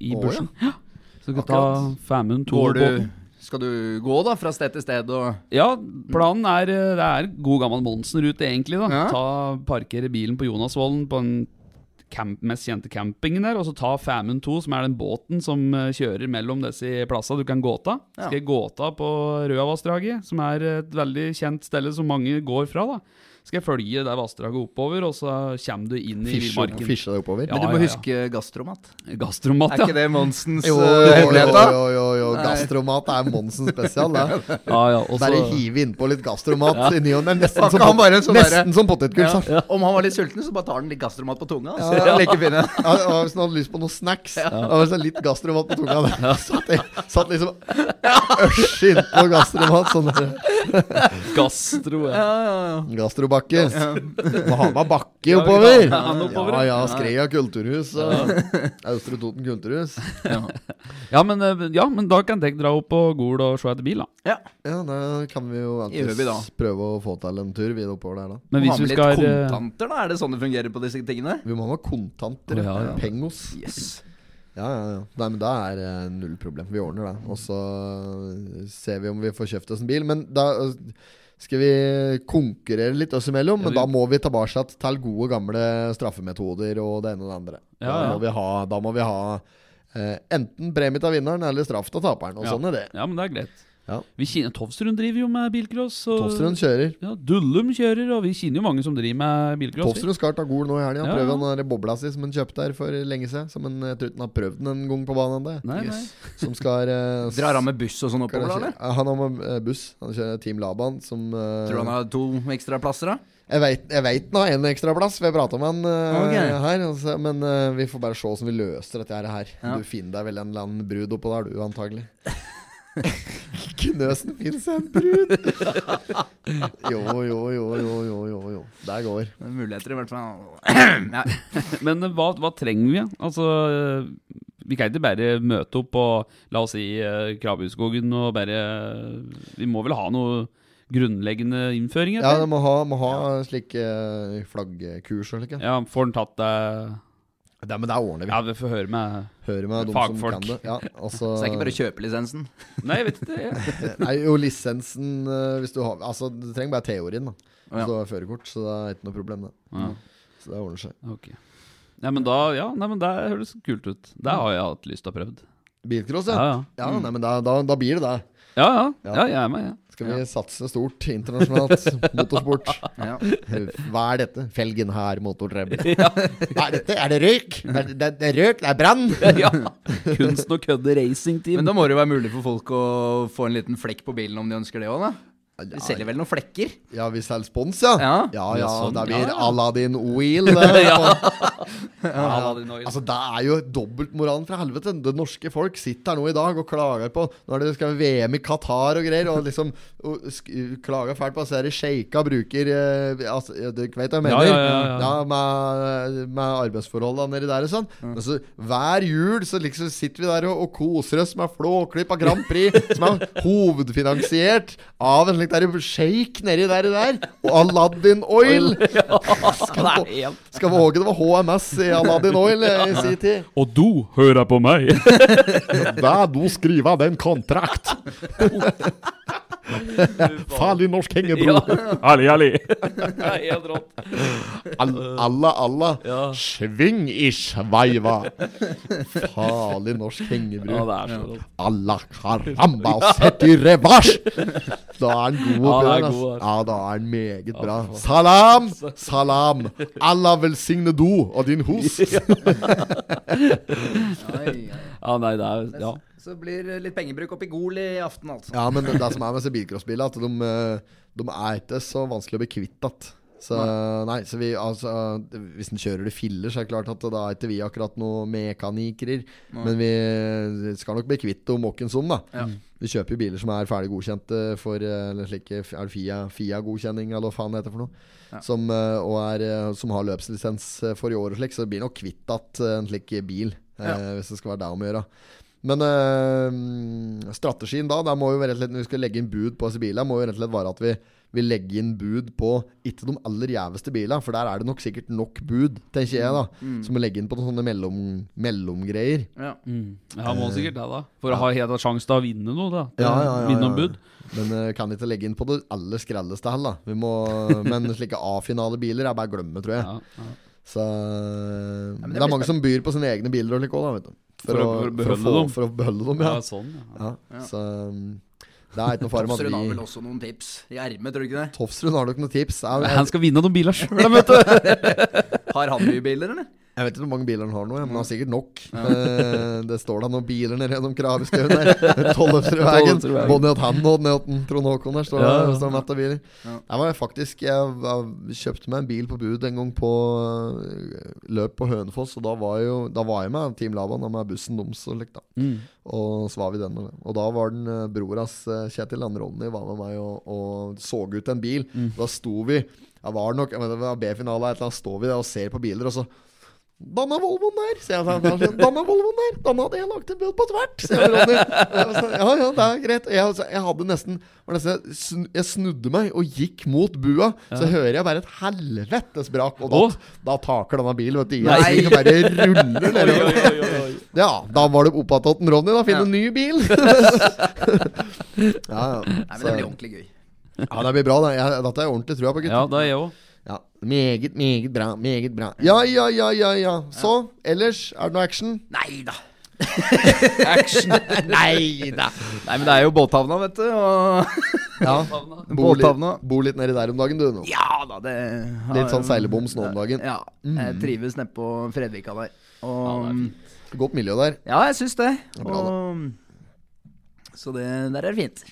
i Å, bushen. Ja. Så skal vi ta. Femund 2 Går du. Skal du gå da fra sted til sted og Ja, planen er eh, Det er god gammel Monsen-rute, egentlig. da Ja. Ta Parkere bilen på Jonasvollen på den camp, mest kjente campingen der, og så ta Famund 2, som er den båten som eh, kjører mellom disse plassene du kan gå av. Ja. Skal gå av på Røavassdraget, som er et veldig kjent sted som mange går fra. da Skal jeg følge det vassdraget oppover, og så kommer du inn i villmarken. fisje deg oppover. Ja, Men du må ja, ja. huske gastromat. Gastromat, Er ikke det Monsens hemmelighet, da? jo, jo, jo. Gastromat er Monsen spesial, det. ja, ja. også, Bare hive innpå litt gastromat i ny og ne. Nesten, som bare en sånn nesten som potetgull. Ja. Ja. Om han var litt sulten, så bare tar han litt gastromat på tunga. Så Ja. like fin. ja. Ja, hvis han hadde lyst på noen snacks, ja. det sånn litt gastromat på tunga. Der. Satt, jeg, satt liksom øsj innpå gastromat. Sånn. Gastro, ja. Ja, ja, ja. Gastrobakke. Bakke Ja, oppover. ja, bakke oppover, Ja, ja. ja. Skreia kulturhus og Austre Toten kulturhus. Ja, men, eh, ja, men da kan dere dra opp på Gol og se etter bil, da. ja. Ja, da kan vi jo alltids prøve å få til en tur videre oppover der, da. Men hvis ha vi med litt eh, kontanter, da? Er det sånn det fungerer på disse tingene? Vi må ha kontanter. Oh, ja, ja. Pengos. Yes. Ja, ja, ja. Nei, men da er det null problem. Vi ordner det. Og så ser vi om vi får kjøpt oss en bil. Men da skal vi konkurrere litt oss imellom. Ja, Men da må vi tilbake til gode, gamle straffemetoder og det ene og det andre. Ja, Da må vi ha, da må vi ha eh, enten premie til vinneren eller straff til taperen. Og Ja. sånn er det. Ja, men det er greit. Ja. Vi kjenner, Tovstrund driver jo med bilcross. Tovstrøm kjører. Ja, Dullum kjører, og vi kjenner jo mange som driver med bilcross. Tovstrøm skal ta Gol nå i helga. Ja, Prøve ja. den der bobla si som han kjøpte her for lenge siden. Som han, jeg tror ikke han har prøvd den en gang på banen ennå. Yes. Som skal uh, Drar han med buss og sånn oppover, eller? Han har med eh, buss. Han kjører Team Laban som uh, Tror du han har to ekstra plasser, da? Jeg veit vet han har en ekstra plass, for jeg prata med han uh, okay. her. Altså, men uh, vi får bare se hvordan vi løser dette her. Ja. Du finner deg vel en eller annen brud oppå der, du, antagelig. Knøsen fins en brud! jo, jo, jo, jo, jo, jo, jo. Der går. Det er Muligheter, i hvert fall. Nei. Men eh, hva, hva trenger vi? Altså, eh, vi kan ikke bare møte opp og la oss si, eh, Krabbehusskogen og bare Vi må vel ha noe grunnleggende innføringer? Ja, du må ha, må ha slike eh, flaggkurs og slik. Ja. ja, får den tatt det Det, men det ordner vi. Ja, vi får høre med høre med de Fagfolk. som kan det. Ja, altså, Så det er ikke bare å kjøpe lisensen? Nei, jeg vet ikke. Ja. Nei, jo, lisensen eh, hvis du har Altså, du trenger bare teorien, da. Hvis ja. du har førerkort, så det er ikke noe problem, det. Ja, Så det ordner seg. ok. Ja, men da Ja, nei, men det høres kult ut. Det har jeg hatt lyst til å prøve. Bilcross, Ja, ja. ja. Ja, nei, men da, da, da blir det det. Ja, ja. Ja. ja jeg er med, jeg. Skal vi satse stort internasjonalt motorsport? Ja. Hva er dette? Felgen her, motortrebbel. Hva er dette? Er det røyk? Det er, det, det er røyk, det er brann! Ja. Kunsten å kødde racingteam. Men da må det jo være mulig for folk å få en liten flekk på bilen om de ønsker det òg, da? De selger vel noen flekker? Ja, vi selger spons, ja. Ja. ja, Ja, sånn, det blir ja, ja. Aladdin Oil. Altså, det er jo dobbeltmoralen fra helvete. Det norske folk sitter her nå i dag og klager på Nå er det skal VM i Qatar og greier, og liksom og sk klager fælt på at disse sjeika bruker eh, altså, ja, Du vet hva jeg mener? Ja, ja, ja, ja. med, med arbeidsforholdene nedi der og sånn. Mm. Altså, hver jul så liksom sitter vi der og, og koser oss med Flåklypa Grand Prix, som er hovedfinansiert av en slik der shake nedi der, der og Aladdin Oil. Skal, vi, skal våge det var HMS i Aladdin Oil eh, i sin tid. Og du hører på meg! Da du skriver den kontrakt. Farlig norsk hengebro. Ali, Ali. Helt rått. Alla, alla. Ja. Sving i sveiva. Farlig norsk hengebro. Ja, det er så rått. Alla karamba, sett i revers! Da er han god Ja, er god, Altså. Ja, da er han meget bra. Salam! Salam! Allah velsigne du og din oi. Ja, nei, det er Ja. Så blir litt pengebruk opp i Gol i aften, altså. Ja, men det, det som er med disse bilcrossbilene, at de, eh, de er ikke så vanskelig å bli kvitt igjen. Så nei, så vi altså Hvis en kjører det filler, så er det klart at da er ikke vi akkurat noen mekanikere. Men vi skal nok bli kvitt dem åkken som, da. Ja. Vi kjøper jo biler som er ferdig godkjente for eh, eller slike Er det FIA, FIA-godkjenning, eller hva faen det heter for noe. Ja. Som, eh, er, som har løpslisens for i år og slik, så det blir nok kvitt igjen en slik bil. Ja. Hvis det skal være det om å gjøre. Men øh, strategien da, der må jo rett og slett når vi skal legge inn bud på disse bilene, må jo rett og slett være at vi, vi legger inn bud på ikke de aller gjeveste bilene, for der er det nok sikkert nok bud, tenker jeg, da. Mm. Som å legge inn på noen sånne mellom, mellomgreier. Ja. Ja, må sikkert det, da. For å ha helt sjanse til å vinne noe, da. Ja, ja, ja, Vinne ja. ombud. Men eh, kan ikke legge inn på det aller skrelleste heller, da. Vi må, men slike A-finalebiler er bare å glemme, tror jeg. Ja, ja. Så men men det, det er mange som byr på sine egne biler og slik også, da, vet du. For å- for å beholde få, dem. For å beholde dem, ja. Ja, sånn, ja. ja. Ja. Så um, det er ikke noe fare med Tofsrud har vel også noen tips i ermet, tror du ikke det? Tofsrud har nok noen tips. Jeg, Men jeg, Han skal vinne noen biler sjøl, vet du. Har han mye biler, eller? Jeg vet ikke hvor mange biler han har nå, men han har sikkert nok. Eh, det står da noen biler nede gjennom Kraveskauen der. Tollefsrudvegen. Både at han og ned til Trond Håkon der står Ja, ja. det mett av biler. Ja. Jeg var faktisk Jeg, jeg kjøpte meg en bil på bud en gang på øh, løp på Hønefoss, og da var, jo, da var jeg med Team Laban og med bussen deres og likt, da. Mm. Og så var vi den. Og da var den broras eh, Kjetil Andre Ronny, var med meg og, og så ut en bil. Da sto vi det var nok jeg mener, Det var B-finale, et står vi der og ser på biler, og så Danna Volvoen der! sier jeg sånn. Danna Volvoen der! Danna hadde jeg lagt en bud på tvert! sier Ronny. Jeg sånn, Ja, ja, det er greit. Jeg, altså, jeg hadde nesten, var nesten jeg snudde meg og gikk mot bua, så hører jeg bare et helvetes brak. Og da, oh. da taker denne bilen, vet du. Nei. Jeg bare ruller nedover. Ja, da var det oppatatt Ronny, da. Finne en ny bil. ja, ja. Nei, men det blir ordentlig gøy. ja, det blir bra. Da. Jeg, dette er jeg ordentlig trua på, gutten. Ja, det er jeg òg. Ja, Meget, meget bra. Meget bra. Ja, ja, ja, ja. ja Så, ellers, er det noe action? Nei da. Action. Nei da. Nei, men det er jo båthavna, vet du. Og Ja, Bor litt, Båthavna. bor litt nedi der om dagen, du. Nå. Ja da, det Litt sånn seileboms nå om dagen. Ja. Jeg trives nedpå Fredvika der. Og Godt miljø der. Ja, jeg syns det. det bra, Og, så det, der er fint.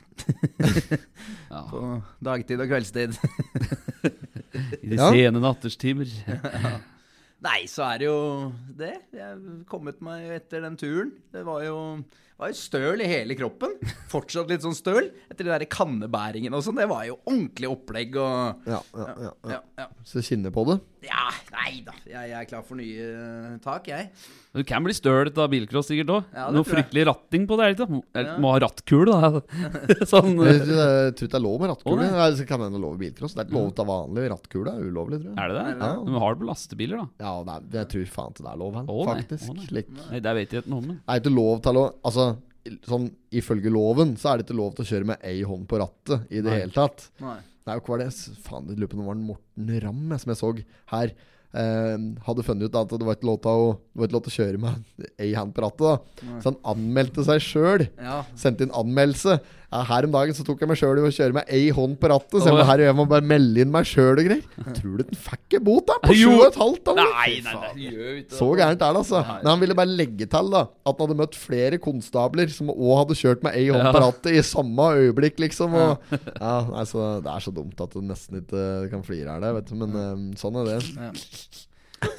På dagtid og kveldstid. I de Ja. sene natterstimer. Nei, så er det jo det. Jeg har kommet meg etter den turen. Det var jo, var støl i hele kroppen. Fortsatt litt sånn støl. Etter de der kannebæringen og sånn. Det var jo ordentlig opplegg og Ja, ja, ja, ja. Ja, ja. Så kjenner på det. ja nei da. Jeg, jeg er klar for nye eh, tak, jeg. Du kan bli stølt av bilcross sikkert òg. Ja, Noe jeg. fryktelig ratting på det. er ikke? Eller, Må ha rattkule, da. sånn Jeg tror jeg tror ikke det er lov med rattkule. Å, det kan hende lov i bilcross. Det er ikke lov til å ta vanlig rattkule. Det er ulovlig, tror jeg. Er det det? Ja. De har det på lastebiler, da. Ja, nei, jeg tror faen ikke det er lov her, Å, nei. faktisk. Å, nei. Nei, Det vet jeg ikke noe om. men. Det er ikke lov til å Altså, sånn ifølge loven så er det ikke lov til å kjøre med ei hånd på rattet i det Nei. hele tatt. Nei. Nei, hva var det? Faen, jeg lurer på om det var en Morten Ramm jeg, som jeg så her. Eh, hadde funnet ut at det var ikke lov til å, lov til å kjøre med ei hand på rattet. da Så han anmeldte seg sjøl. Ja. Sendte inn anmeldelse. Ja, her om dagen så tok jeg meg sjøl i å kjøre med ei hånd på rattet. Så jeg må her jeg må bare melde inn meg sjøl og greier. Tror du den fikk en bot da? På sju og et halvt? Nei, nei, nei, ikke Så gærent er det, altså. Men han ville bare legge til da at han hadde møtt flere konstabler som òg hadde kjørt med ei hånd Ja. på rattet i samme øyeblikk, liksom. Og, ja, nei, så Det er så dumt at du nesten ikke kan flire av det, vet du. Men eh, sånn er det.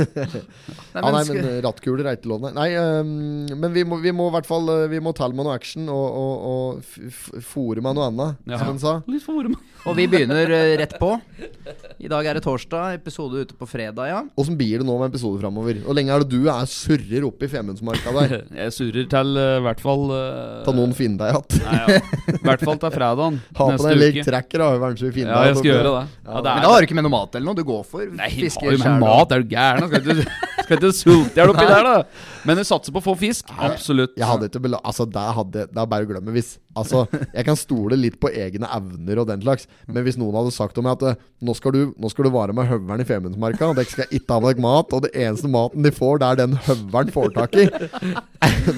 Ja. Nei, men rattkuler er ikke lov, nei. nei ehm, men vi må, vi må i hvert fall eh, Vi må telle med noe action og, og, og fòre med noe annet, Ja. som han sa. Litt forum. Og vi begynner eh, rett på. I dag er det torsdag, episode ute på fredag, ja. Åssen blir det nå med episoder framover? Hvor lenge er det du er surrer oppe i Femundsmarka der? Jeg surrer til eh, i hvert fall uh, Ta noen finne deg igjen. Nei, ja. I hvert fall til fredagen Ha på neste deg lik tracker, da, kanskje vi finner Ja, jeg skal gjøre det. Ja, det Men er, da har du ikke med noe mat eller noe? Du går for Nei, fiske med mat, er du gæren? Skal ikke skal ikke sulte deg oppi der, da? Men du satser på å få fisk. Absolutt. Jeg hadde ikke bela Altså, det, hadde, det er bare å glemme hvis Altså, jeg kan stole litt på egne evner og den slags, men hvis noen hadde sagt om meg at eh, nå skal du, nå skal du vare med høveren i Femundsmarka, og dere skal ikke ha deg mat, og det eneste maten de får, det er den høveren får tak i,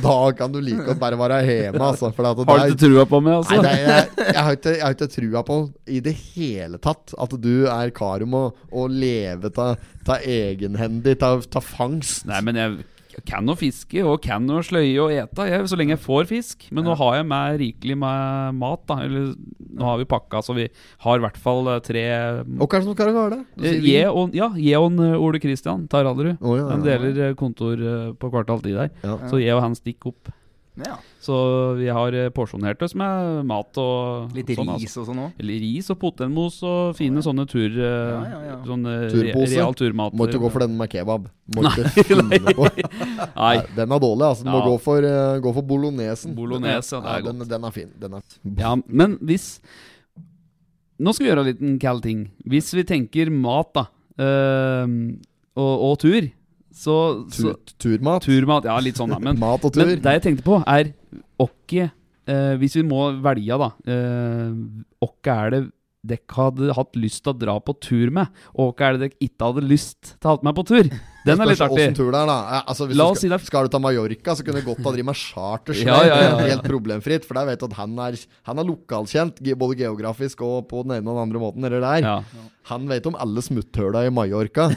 da kan du like godt bare være hjemme, altså. Har du ikke trua på meg, Nei, altså? det er, jeg, jeg, har ikke, jeg har ikke trua på i det hele tatt at du er kar om å, leve av egenhendig, ta fangst. Nei, men jeg kan å fiske og kan å sløye og ete, jeg, så lenge jeg får fisk. Men nå har jeg med rikelig med mat. da Eller nå har vi pakka, så vi har i hvert fall eh, tre Og kanskje noen karer har det? Eh, og, ja, Jeon eh, Ole Kristian Taralderud. Oh, ja, Han ja, ja. deler kontor på Kvartal ti der. Ja. Så jeg og han stikker opp. Ja. Så vi har eh, porsjonert oss med mat og Litt sånn, ris og sånn òg. Eller ris og potetmos og fine sånne tur... eh, Ja, ja, ja. Sånne re Turpose. real turmat. Må ikke gå for den med kebab. Må Nei, ikke finne på. Nei, Nei, Den er dårlig, altså. Du må gå for, eh, gå for bolognesen. bolognese, ja, det er den, godt. den er fin. Den er Ja, men hvis Nå skal vi gjøre en liten kald ting. Hvis vi tenker mat, da, eh, og, og tur, så, så Tur, turmat. Turmat, ja, litt sånn, da. Men, Mat og tur. men det jeg tenkte på, er åkke eh, Hvis vi må velge, da. Eh, åkke er det dere hadde hatt lyst til å dra på tur med, og hva er det dere ikke hadde lyst til å ha med på tur? Den er litt artig. tur det er, da. Ja, Altså, hvis La du skal, skal du ta Mallorca, så kunne du godt ha drevet med chartersleip. Ja, ja. Helt problemfritt. For der vet du at han er, han er lokalkjent, både geografisk og på den ene og den andre måten. Eller der. Ja, Han vet om alle smutthøla i Mallorca.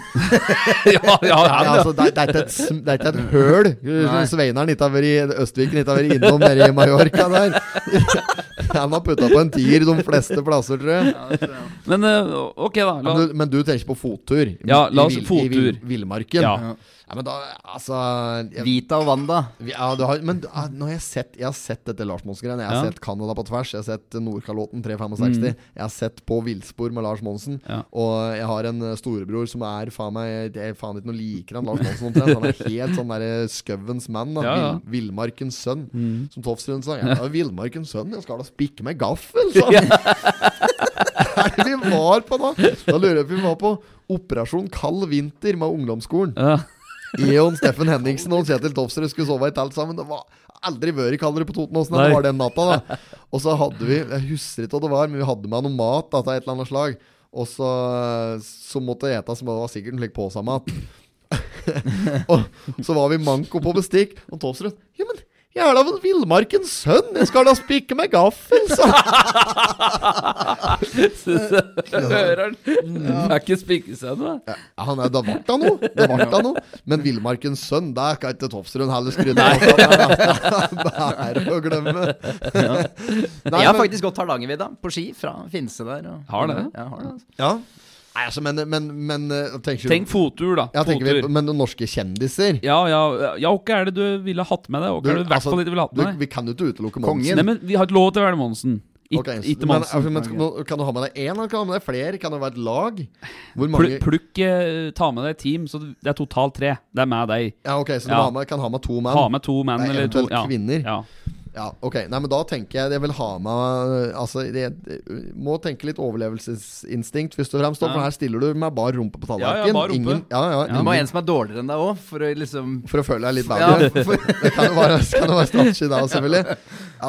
ja, ja, altså, det, det, er ikke et, det er ikke et høl Sveineren ikke har vært i Østviken ikke har vært innom nede i Mallorca der. Han har putta på en tier de fleste plasser, tror jeg. Men eh, ok, da. La, Men du, men du tenker på fottur? Ja, la oss I fottur. I i villmarken? Ja. Ja, men da, altså jeg, Vita og Wanda. ja, du har, Men ah, nå har jeg sett Jeg har sett dette Lars Monsen-greiene. Jeg har Ja. sett Canada på tvers. Jeg har sett Nordkalotten 365. Jeg har sett På villspor med Lars Monsen. Ja. Og jeg har en eh, storebror som er faen meg Det er faen ikke noe liker han Lars Monsen omtrent. Han er helt sånn derre skauens mann. Ja, ja. Vill- Villmarkens sønn. Som Tofsrud sa. Ja, Villmarkens sønn, jeg skal da spikke med gaffel, sa han. Hva er det vi var på da? Da lurer jeg på om vi var på Operasjon kald vinter med ungdomsskolen. ja. Eon, Steffen Henningsen og Kjetil Tofsrud skulle sove i telt sammen. Det var aldri vært kaldere på Totenåsen enn det var den natta. da Og så hadde vi Jeg husker ikke hva det var, men vi hadde med noe mat av et eller annet slag. Og så, så måtte jeg ete som var sikkert en slik påsamat. og så var vi manko på bestikk, og Tofsrud Ja, men jeg er da vel villmarkens sønn, jeg skal da spikke med gaffel, sa. Hører han? Det er ikke spikkesønn, da. Ja, han er, det ble da noe. Det ble da noe. Men Villmarkens sønn, det kan ikke Tofsrud heller skryte av. Det er å glemme. Nei, jeg har men- faktisk gått Hardangervidda på ski fra Finse der. Og, Har det? Ja, har det altså. Ja. Nei, altså, men, men, men eh, tenker du Tenk fottur, da. ja, fotur. vi, Men norske kjendiser Ja, ja, ja, hva er det du ville hatt med deg? Hva er det du hvert altså, fall ikke ville hatt med deg? Vi kan jo ikke utelukke. Monsen. Nei, men vi har ikke lov til å være Monsen. It, okay, ikke men, altså, men kan du ha med deg én, eller kan du ha med deg flere? Kan det være et lag? Hvor mange plukk eh, Ta med deg et team, så det er totalt tre. Det er med deg. Ja, ok, så du Ja. må ha med, kan ha med to menn? Ha med to menn Nei, eller to ja. kvinner. Ja. Ja, ok. Nei, men da tenker jeg jeg vil ha med Altså, jeg, må tenke litt overlevelsesinstinkt, først og fremst. Ja. For her stiller du med bar rumpe på Ja, tallerkenen. ja, bar rumpe. Ingen, ja, ja, Du må ha en som er dårligere enn deg òg, for å liksom For å føle deg litt Ja, bedre. for, Det kan jo være, kan være strategi da, selvfølgelig.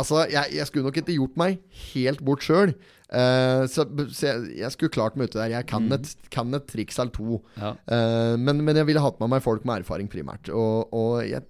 Altså, jeg, jeg skulle nok ikke gjort meg helt bort sjøl. så, så jeg, jeg skulle klart meg ute der. Jeg kan, et, kan et triks eller to. Ja. Uh, men, men jeg ville hatt med meg folk med erfaring, primært. Og, og jeg,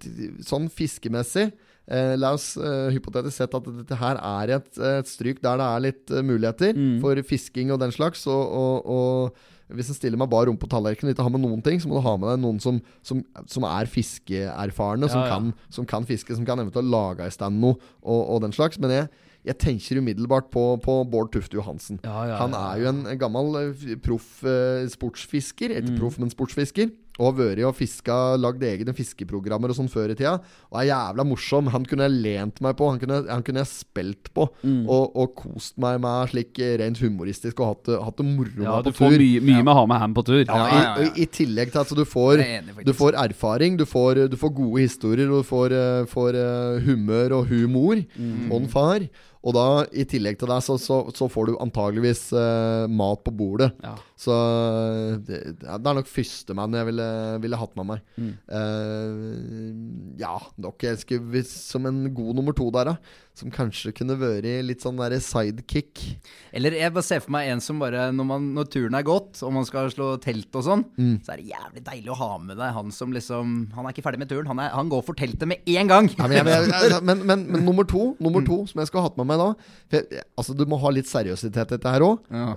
sånn fiskemessig eh, La oss eh, hypotetisk sett at dette her er et, et stryk der det er litt eh, muligheter for fisking og den slags. Og, og, og hvis en stiller meg bare rom på tallerkenen og ikke har med noen ting, så må du ha med deg noen som, som, som er fiskeerfarne, som, Ja, ja. Kan, som kan fiske, som kan eventuelt lage i stand noe og, og den slags. Men jeg, jeg tenker umiddelbart på, på Bård Tufte Johansen. Ja, ja, Han er jo en, gammel eh, proff eh, sportsfisker. Mm. Ikke proff, men sportsfisker. Og har vært og fiska, lagd egne fiskeprogrammer og sånn før i tida. Og er jævla morsom. Han kunne jeg lent meg på. Han kunne, han kunne jeg spilt på. Mm. Og, og kost meg med slik rent humoristisk og hatt, hatt det moro ja, med du får tur. mye, mye med å ha med ham på tur. Ja, Ja, i, ja, ja. I, I tillegg til at altså, du får, enig, du får erfaring, du får, du får gode historier, og du får, uh, får uh, humør og humor Mm. og en far. Og da, i tillegg til det, så, så, så får du antageligvis uh, mat på bordet. Ja. Så det, det er nok førstemann jeg ville, ville hatt med meg. Mm. Uh, ja, dere skulle, hvis, som en god nummer to der, da, som kanskje kunne vært litt sånn derre sidekick. Eller jeg bare ser for meg en som bare Når, man, når turen er gått, og man skal slå telt og sånn, så er det jævlig deilig å ha med deg han som liksom Han er ikke ferdig med turen, han, er, han går for teltet med en gang! Ja, men, jeg, jeg, men, men, men nummer to Nummer to som jeg skulle hatt med meg da Altså Du må ha litt seriøsitet i dette her òg. Ja.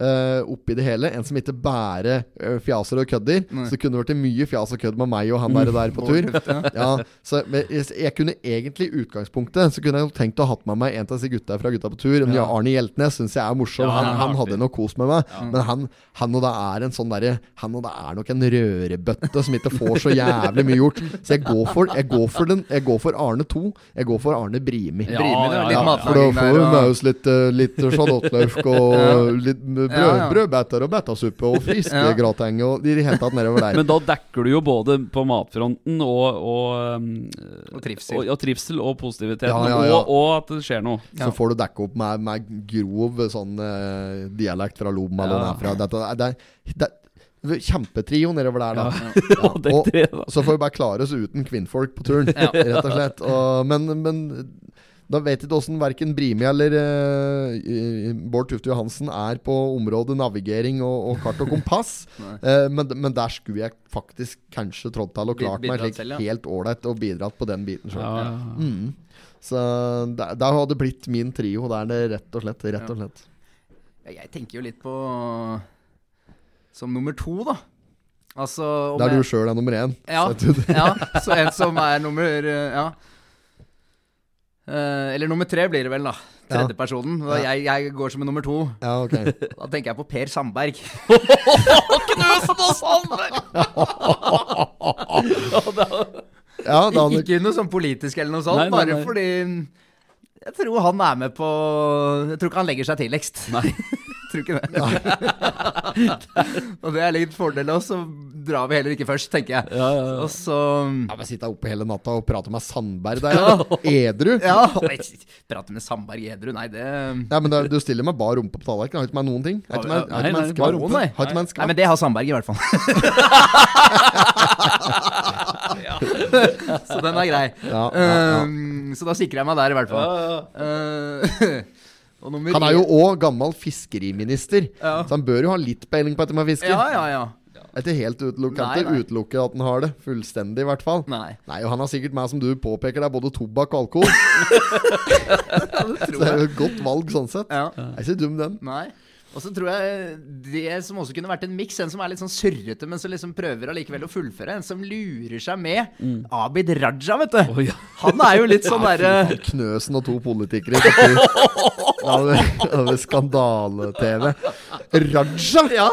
oppi det hele. En som ikke bærer uh, fjaser og kødder. Så det kunne vært mye fjas og kødd med meg og han der, der på tur. ja, så jeg, jeg kunne egentlig i utgangspunktet Så kunne jeg tenkt å ha hatt med meg en av disse gutta fra Gutta på tur. Ja. Arne Hjeltnes syns jeg er morsom. Ja, han, han han hadde nok kos med meg. Men han, han og det er en sånn derre Han og det er nok en rørebøtte som ikke får så jævlig mye gjort. Så jeg går for, jeg går for, den, jeg går for Arne 2. Jeg går for Arne Brimi. Ja, Brimi, ja, ja, For da får hun med oss litt, eh, litt sjalottløk og litt brød, Ja, ja. brødbeter og betasuppe og fiskegrateng og i det hele tatt nedover der. Men da dekker du jo både på matfronten og, og, um, Og trivsel. Og, og trivsel og positivitet. Ja, ja, ja. Og, og at det skjer noe. Så får du dekke opp med, med grov sånn uh, dialekt fra Lom eller Ja. derfra. Dette, er- det, er- det, Kjempetrio nedover der, da. Ja, Ja. og, så får vi bare klare oss uten kvinnfolk på turen, rett og slett. Og, men, men da vet ikke åssen verken Brimi eller uh, Bård Tufte Johansen er på området navigering og, og kart og kompass. uh, men, men der skulle jeg faktisk kanskje trådt til og klart meg slik selv, ja. helt ålreit og bidratt på den biten sjøl. Ja, ja. Mm. Så det, det hadde blitt min trio. Det er det rett og slett. Rett og slett. Ja, Jeg tenker jo litt på Som nummer to, da. Altså Der du sjøl er nummer én. Ja, Så ja, så en som er nummer Ja. Eh, eller nummer tre blir det vel, da. Tredjepersonen. Ja. Jeg, jeg går som en nummer to. ja, ok. Da tenker jeg på Per Sandberg. Ja, da hadde, Ikke noe sånn politisk eller noe sånt, Nei, nei, bare nei. fordi jeg tror han er med på Jeg tror ikke han legger seg tidligst. Nei. tror ikke det. og det er litt fordel òg, så drar vi heller ikke først, tenker jeg. Ja, ja, ja. Og så ja, men Sitte oppe hele natta og prate med Sandberg der, ja. edru. Ja, prate med Sandberg edru, nei, det Ja, men du stiller med bar rumpe på tallerkenen. Har ikke med noen ting. Har ikke med, Nei, nei, en skvatt. rumpe, nei. Nei, men det har Sandberg i hvert fall. Så den er grei. Ja, ja, ja. Um, så da sikrer jeg meg der, i hvert fall. Uh, og Han er jo òg gammel fiskeriminister, Ja. så han bør jo ha litt peiling på dette med fiske. Ja, ja, ja. Er ikke helt utelukket, utelukke at han har det. Fullstendig, i hvert fall. Nei. Nei, og han har sikkert meg, som du påpeker, det er både tobakk og alkohol. så det er jo et godt valg sånn sett. Ja. Det er ikke dum, den. Nei. Og så tror jeg det som også kunne vært en miks, en som er litt sånn surrete, men som liksom prøver allikevel å fullføre, en som lurer seg med. Abid Raja, vet du. Oh, ja. Han er jo litt sånn derre Knøsen og to politikere. Av skandale-TV. Raja! Ja.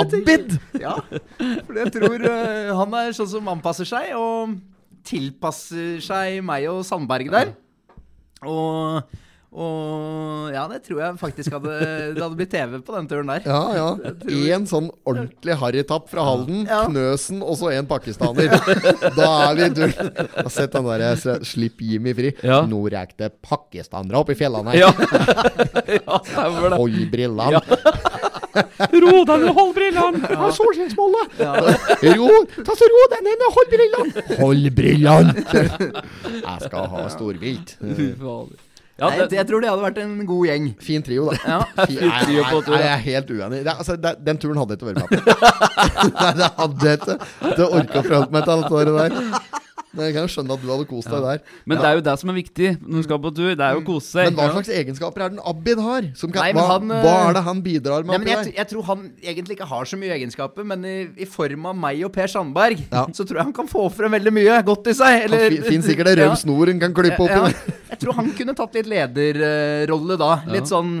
Abid! Ja. For jeg tror uh, han er sånn som anpasser seg, og tilpasser seg meg og Sandberg der. Og, og ja, det tror jeg faktisk hadde Det hadde blitt TV på den turen der. Ja, ja. Én sånn ordentlig harrytapp fra Halden. Ja. Knøsen og så en pakistaner. Da er vi i. Jeg har sett den der 'Slipp Jimmy fri'. Ja. Nå rekte det pakistanere opp i fjellene her. Ja, ja stemmer det. Hold brillene. Ro deg ned, hold brillene! Jeg har solskinnsbolle! Ro, ta så ro deg ned hold brillene! Hold brillene! Jeg skal ha storvilt. Fy fader. Ja, Nei, det, jeg tror det hadde vært en god gjeng. Fin trio, da. Ja. fin Nei, trio på tur, nei, jeg er helt uenig. Det, altså, det, den turen hadde jeg ikke vært med på. Nei, det hadde jeg ikke. Det orka å forholde meg til alt det der. Men jeg kan jo skjønne at du hadde kost deg der. men det er jo det som er viktig når du skal på tur. Det er jo å kose seg. Men hva slags egenskaper er den Abid har? Som kan, Nei, hva, han, hva er det han bidrar med Nei, men jeg, jeg tror han egentlig ikke har så mye egenskaper, men i, i form av meg og Per Sandberg, Ja. så tror jeg han kan få frem veldig mye godt i seg. Han finner Finnes sikkert en rød snor en kan klippe opp ja, der. Jeg tror han kunne tatt litt lederrolle da. Litt sånn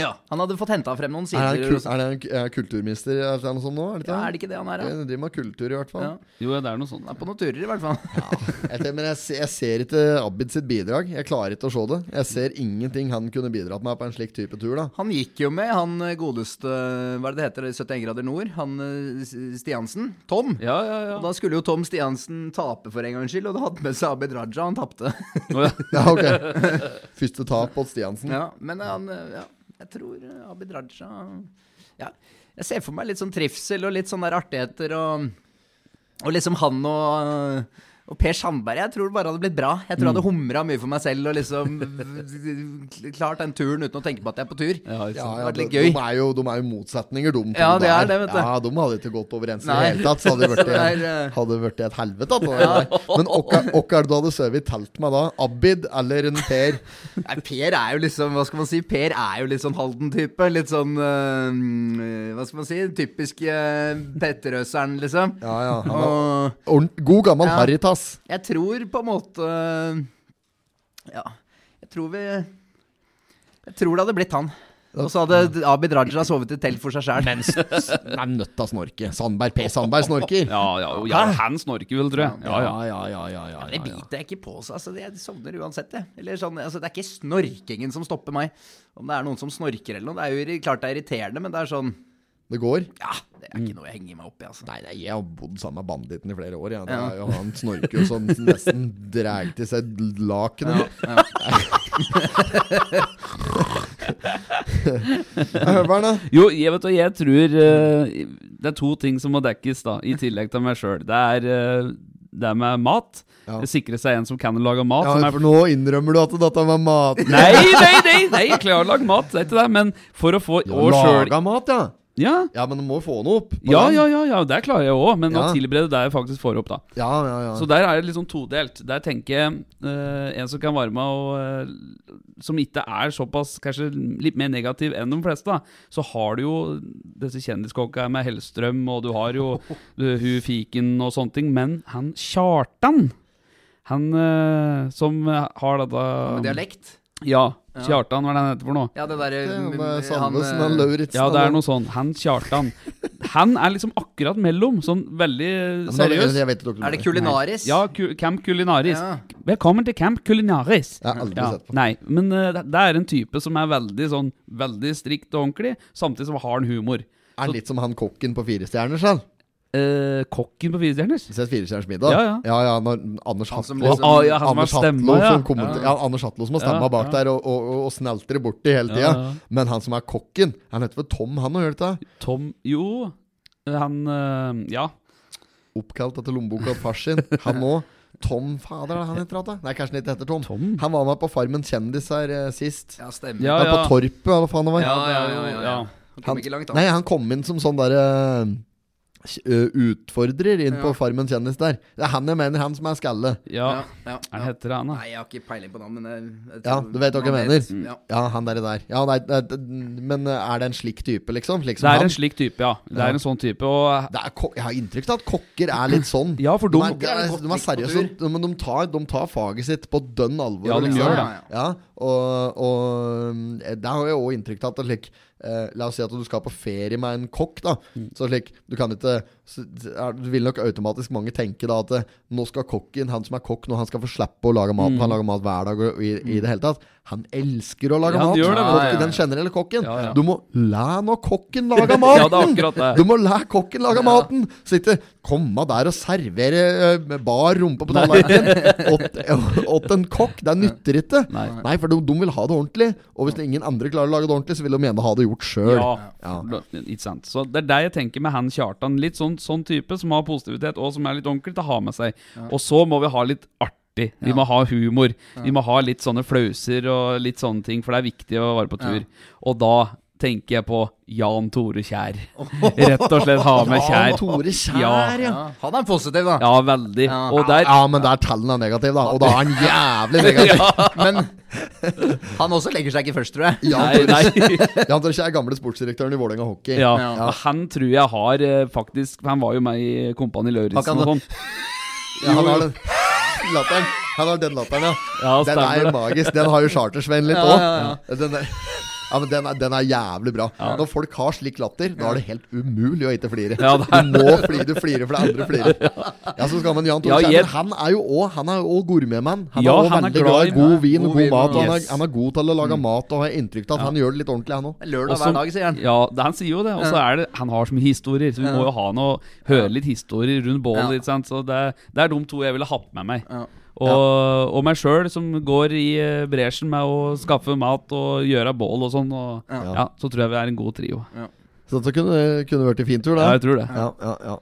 Ja, han hadde fått henta frem noen Er sider. er han er han kulturminister eller noe sånt nå? Er det, ja, er det ikke det han er? Jeg driver med kultur, i hvert fall. Ja. Jo, det er noe sånt. Han er på noen turer, i hvert fall. Jeg, tenker- men jeg, jeg ser ikke Abid sitt bidrag. Jeg klarer ikke å se det. Jeg ser ingenting han kunne bidratt med på en slik type tur. da Han gikk jo med han godeste Hva er det det heter? 71 grader nord? Han eh, Stiansen? Tom? Ja, ja, ja. Og da skulle jo Tom Stiansen tape for en gangs skyld, og da hadde med seg Abid Raja. Han tapte. Ja. Ja, ok Første tap på Stiansen. Ja, men han eh, ja, Jeg tror eh, Abid Raja Ja, jeg ser for meg litt sånn trivsel og litt sånne artigheter og Og liksom han og Og Per Sandberg, jeg tror det bare hadde blitt bra. Jeg tror jeg hadde humra mye for meg selv og liksom klart den turen uten å tenke på at jeg er på tur. Ja, ja, det hadde Ja, vært de, litt gøy. de, er jo, de er jo motsetninger, de to Ja, det er der. det, vet du. Ja, De hadde ikke gått overens i det hele tatt, så hadde det vært, Det hadde vært et helvete. Da. Men hvem er det du hadde sovet i telt med da? Abid eller en Per? Nei, Per er jo liksom, hva skal man si Per er jo litt sånn Halden-type. Litt sånn øh, Hva skal man si? Typisk uh, Petterøseren, liksom. Ja, ja. Han er Og god gammel Ja. Haritas. jeg tror på en måte Ja, jeg tror vi Jeg tror det hadde blitt han. Og så hadde Abid Raja sovet i telt for seg sjæl. Men s- s- nei, nødt til å snorke. Sandberg, P. Sandberg snorker. Ja, ja, ja, han snorker vel, tror jeg. Ja, ja. ja, ja, ja, ja, Det biter jeg ikke på seg. Altså, jeg sovner uansett, jeg. Eller sånn, altså, det er ikke snorkingen som stopper meg. Om det er noen som snorker eller noe. Det er jo klart det er irriterende, men det er sånn Det går. Ja, det er ikke noe jeg henger meg opp i, altså. Nei, nei, jeg har bodd sammen med banditten i flere år. Ja. Det Ja. er han snorker jo sånn nesten drar til seg lakenet. Høveren, da? Jo, jeg vet du, jeg tror uh, Det er to ting som må dekkes, da, i tillegg til meg sjøl. Det er uh, det med mat. Ja. Sikre seg en som kan lage mat. som Ja, er for nå innrømmer du at dette var mat. Nei, nei, nei! nei jeg klarer å lage mat, det er ikke det. Men for å få Laga mat, ja. Ja, Ja, men du må få noe opp. ja, den. ja, ja, ja, det klarer jeg òg. Men å Ja. tilberede det jeg faktisk får opp, da. ja, ja, ja. Så der er det sånn todelt. Der tenker jeg uh, en som kan være med og uh, Som ikke er såpass kanskje litt mer negativ enn de fleste, da. Så har du jo disse kjendiskokka med Hellstrøm, og du har jo hun Fiken og sånne ting. Men han Kjartan, han uh, som har dette Med dialekt. Ja, Kjartan, hva er det han heter for noe? Ja, det derre er mm, han, Sandnesen eh, og Lauritzen. Ja, det er noe sånn. Han Kjartan. Han er liksom akkurat mellom. Sånn veldig seriøs. Ja, Er det kulinaris? Ja, ku Camp Kulinaris. Ja. Velkommen til Camp Kulinaris. Jeg har aldri Ja, sett på. nei, men uh, det, er en type som er veldig sånn Veldig strikt og ordentlig, samtidig som har han humor. Er han litt som han kokken på Fire stjerner, selv? Eh, kokken på Firestjerners. Sett Firestjerners middag? Ja, ja. ja, ja når Anders Hatlo liksom- ja, som Anders Hatlo ja. som ja. Som har stemma Ja, bak ja. der og, og, og, snelter borti hele tida. Ja, ja. Men han som er kokken, han heter vel Tom, han òg, gjør det ikke? Tom Jo, han eh, Ja. Oppkalt etter lommeboka til far sin. Han òg. Tom Fader, er han heter? han Nei, kanskje han ikke heter Tom. Tom? Han var med på Farmen kjendis her eh, sist. Ja, stemmer. Ja, Ja, På Torpet, eller hva faen det var. Ja, ja, ja, ja, ja. Han kom Han- ikke langt, da. Nei, han kom inn som sånn derre uh, utfordrer inn på Farmen kjendis der. Det er han jeg mener, han som er skalle. Ja, ja, han heter han, da. Nei, jeg har ikke peiling på navn, men jeg, jeg Ja, du vet hva jeg mener. Mm. Ja. Ja, han der. der. Ja, nei, det, det, men er det en slik type, liksom? Slik Det er han? en slik type, ja. Det Ja. er en sånn type, og Det er, jeg har inntrykk av at kokker er litt sånn. Ja, for de, de- er, de, er, de er seriøse, men de tar, de tar faget sitt på dønn alvor. Ja, de liksom. gjør det. Ja, og, og der har jeg òg inntrykk av at det slik eh, La oss si at du skal på ferie med en kokk. da Mm. Så slik, Du kan ikke så, Du vil nok automatisk mange tenke da at eh, nå skal kokken, han som er kokk, nå han skal få slippe å lage mat Mm. Han lager mat hver dag og i, i det hele tatt. Han elsker å lage Ja, mat. det, ja, ja. Den generelle kokken. Du må la nå kokken lage maten! Du må la kokken lage maten! Så ikke komme der og servere bar rumpe på tallerkenen åt- en kokk. Det nytter ikke. Nei. for de, de vil ha det ordentlig. Og hvis ingen andre klarer å lage det ordentlig, så vil de gjerne ha det gjort sjøl. Ja. Så det er det jeg tenker med han Kjartan. Litt sånn, sånn type som har positivitet, og som er litt ordentlig til å ha med seg. Og så må vi ha litt artig. Vi må ha humor. Vi må ha litt sånne flauser og litt sånne ting, for det er viktig å være på tur. Og da tenker jeg på Jan Tore Kjær. Rett og slett ha med Kjær. Jan Tore Kjær, Ja. ja. Ja, han er positiv, da. Ja, veldig. Ja. Og der Ja, men der tallene er negative, da. Og da er han jævlig negativ. Men han også legger seg ikke først, tror jeg. Jan Tore, nei. Jan Tore Kjær gamle sportsdirektøren i Vålerenga hockey. Ja, Ja. og Han tror jeg har eh, faktisk Han var jo med i Kompani Lauritzen kan- og sånn. Ja, han har den latteren. Han har den latteren, ja. Ja, Den er magisk. Den har jo Chartersveien litt Ja, òg. ja, er ja, men den er, den er jævlig bra. Når folk har slik latter, da er det helt umulig å ikke flire. Ja, det er Du må flire, du flirer det andre flirer. Ja, så skal man Jan Tore Ja, Kjær, jeg- Han er jo òg Han er jo også gourmetmann. Han Ja, er er veldig glad i god vin og God god vin, mat. Og han, er, han er god til å lage mat, og har inntrykk av at han gjør det litt ordentlig, han òg. Lørdag hver dag, sier han. Ja, han sier jo det. Og så er det Han har så mye historier, så vi må jo ha noe høre litt historier rundt bålet. Ja. ikke sant? Så det, det er de to jeg ville hatt med meg. Ja. Og, og meg sjøl, som går i eh, bresjen med å skaffe mat og gjøre bål og sånn. Og, ja. Ja. så tror jeg vi er en god trio. Så dette kunne, kunne vært en fin tur, Ja, jeg tror det. Ja, ja, ja.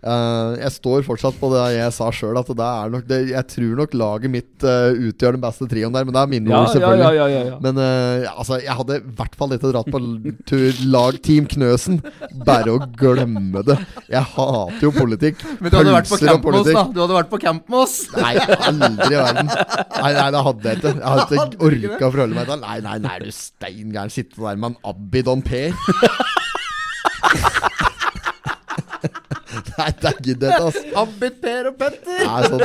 Eh, jeg står fortsatt på det jeg sa sjøl, at det er nok det, Jeg tror nok laget mitt uh, utgjør den beste trioen der, men det er mine Ja, ord, selvfølgelig. ja, ja, ja, ja. Men uh, altså, jeg hadde i hvert fall ikke dratt på tur lag Team Knøsen. Bare å glemme det. Jeg hater jo politikk. Men du hadde vært på camp med oss, da. Du hadde vært på camp med oss. Nei, aldri i verden. Nei, nei, det hadde jeg ikke. Jeg hadde ikke orka å forholde meg til Nei, nei, nei, er du stein gæren. Sitte der med en Abidon Per. Nei, det er jeg altså. Abid, Per og Petter. Er sånn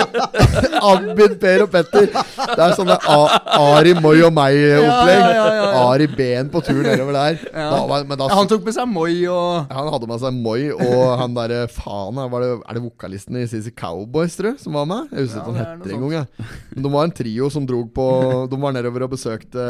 Abid, Per og Petter. Det er sånn det A- Ari, Moi og meg-opplegg. Ja, ja. Ari Ben på tur nedover der. Da, var- men da, han tok med seg Moi og han hadde med seg Moi og han derre faen var det, Er det vokalisten i CC Cowboys, tror du, som var med? Jeg husker ikke hva han er heter engang. Men de var en trio som drog på De var nedover og besøkte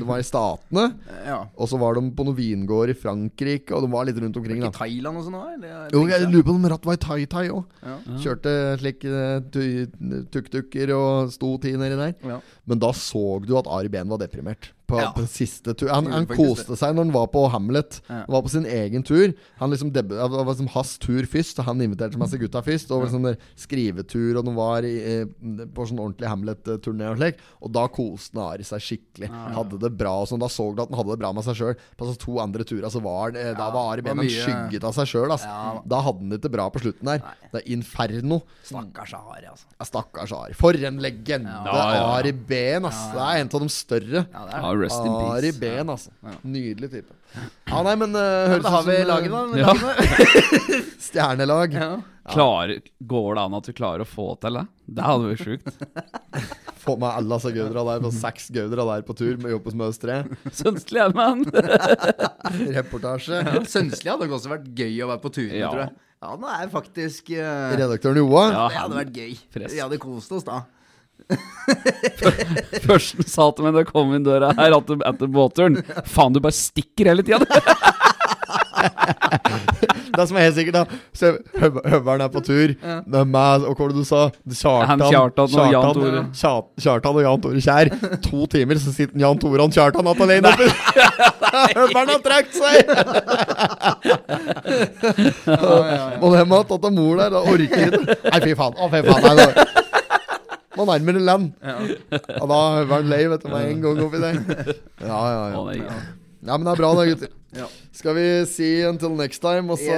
De var i Statene. Ja. Og så var de på noen vingård i Frankrike, og de var litt rundt omkring. Ikke Thailand og sånn òg? Jo, jeg lurer på om Ratwai Tai-Tai òg. Ja. Kjørte slik eh, tu- tuk-tukker og sto ti nedi der. Ja. Men da så du at Ari Behn var deprimert. På, Ja. på siste tur Han, han koste seg når han var på Hamlet. Ja. Han var på sin egen tur. Han liksom deb Det var liksom hans tur først. Og han inviterte masse gutta først. Og sånn der skrivetur, og de var i, eh, på sånn ordentlig Hamlet-turné og slik. Og da koste han Ari seg skikkelig. Hadde det bra og sånn. Da så du at han hadde det bra med seg sjøl. På altså, to andre turer så var han, Da var Ari Behn skygget av seg sjøl. Ja. Da hadde han det ikke bra på slutten der. Det er Inferno. Stakkars Ari, altså. Ja, Stakkars Ari. For en legende! Ja, ja, ja. Ari Behn, ass. Det er en av de større. Ja, det er Ja, rest in Ari peace. Behn, altså. Nydelig type. Ja, nei, men uh, høres Da har vi som laget, da. eh, Ja. lagene. stjernelag. Ja. Klarer, går det an at vi klarer å få til det? Det hadde vært sjukt. Få med alle disse gaudra der på seks gaudra der på tur med jobb hos Møs 3. Sønstelig er man. Reportasje. Sønslig hadde også vært gøy å være på tur med, Ja. tror jeg. Ja, den er faktisk uh... Redaktøren Joa. Ja. Det hadde vært gøy. Press. Vi hadde kost oss da. Først sa til meg da jeg kom inn døra her etter, etter båtturen Faen, du bare stikker hele tida. Det som er helt sikkert, da Høv- Høveren er på tur med meg Og hva var det du sa? Kjartan, Kjartan og Jan Tore. Kjartan og Jan Tore Kjær. To timer, så sitter Jan Tore og Kjartan att alene oppe. Høveren har trukket seg! Og Må har tatt av mor der. Da orker ikke. Nei, fy faen. Å, fy faen. Nei, Må nærmere land. Ja, da var han lei, vet du, med en gang oppi der. Ja, ja, ja. Å. Ja, men det er bra da, gutter. Ja. Skal vi si until next time, og så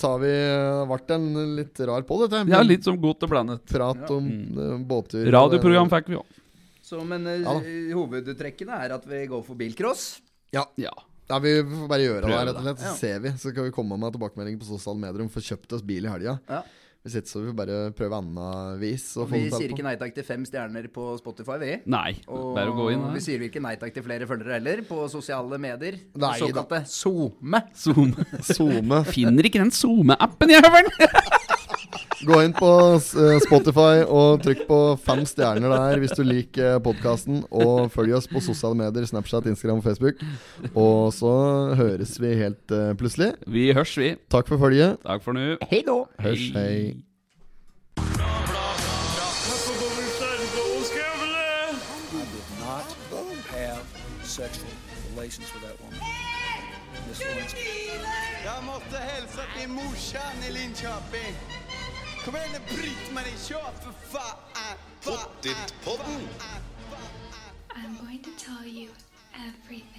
tar vi Det ble en litt rar på dette. Ja, litt som godt og blandet. Prat om mm. båttur. Radioprogram fikk vi òg. Så, men eh, Ja hovedtrekkene er at vi går for bilcross. Ja. Ja. ja, vi får bare gjøre det, Prøve rett og slett. Så Ja. ser vi. Så kan vi komme med tilbakemelding på sosiale medier om vi får kjøpt oss bil i helga. Ja. Hvis ikke så får vi bare prøve annet vis. Og Vi sier ikke nei takk til fem stjerner på Spotify, vi. Nei, Og bare å gå inn vi sier ikke nei takk til flere følgere heller på sosiale medier. Nei. Såkalte SoMe. SoMe. Zoome. Finner ikke den SoMe-appen, jeg, høveren! Gå inn på eh, Spotify og trykk på fem stjerner der hvis du liker podkasten. Og følg oss på sosiale medier, Snapchat, Instagram og Facebook. Og så høres vi helt uh, plutselig. Vi hørs, vi. Takk for følget. Takk for nå. Hei da! Hørs, hei. Not Kom igen nu Britt-Marie, kör för fan! Pottit-podden! I'm going to tell you everything.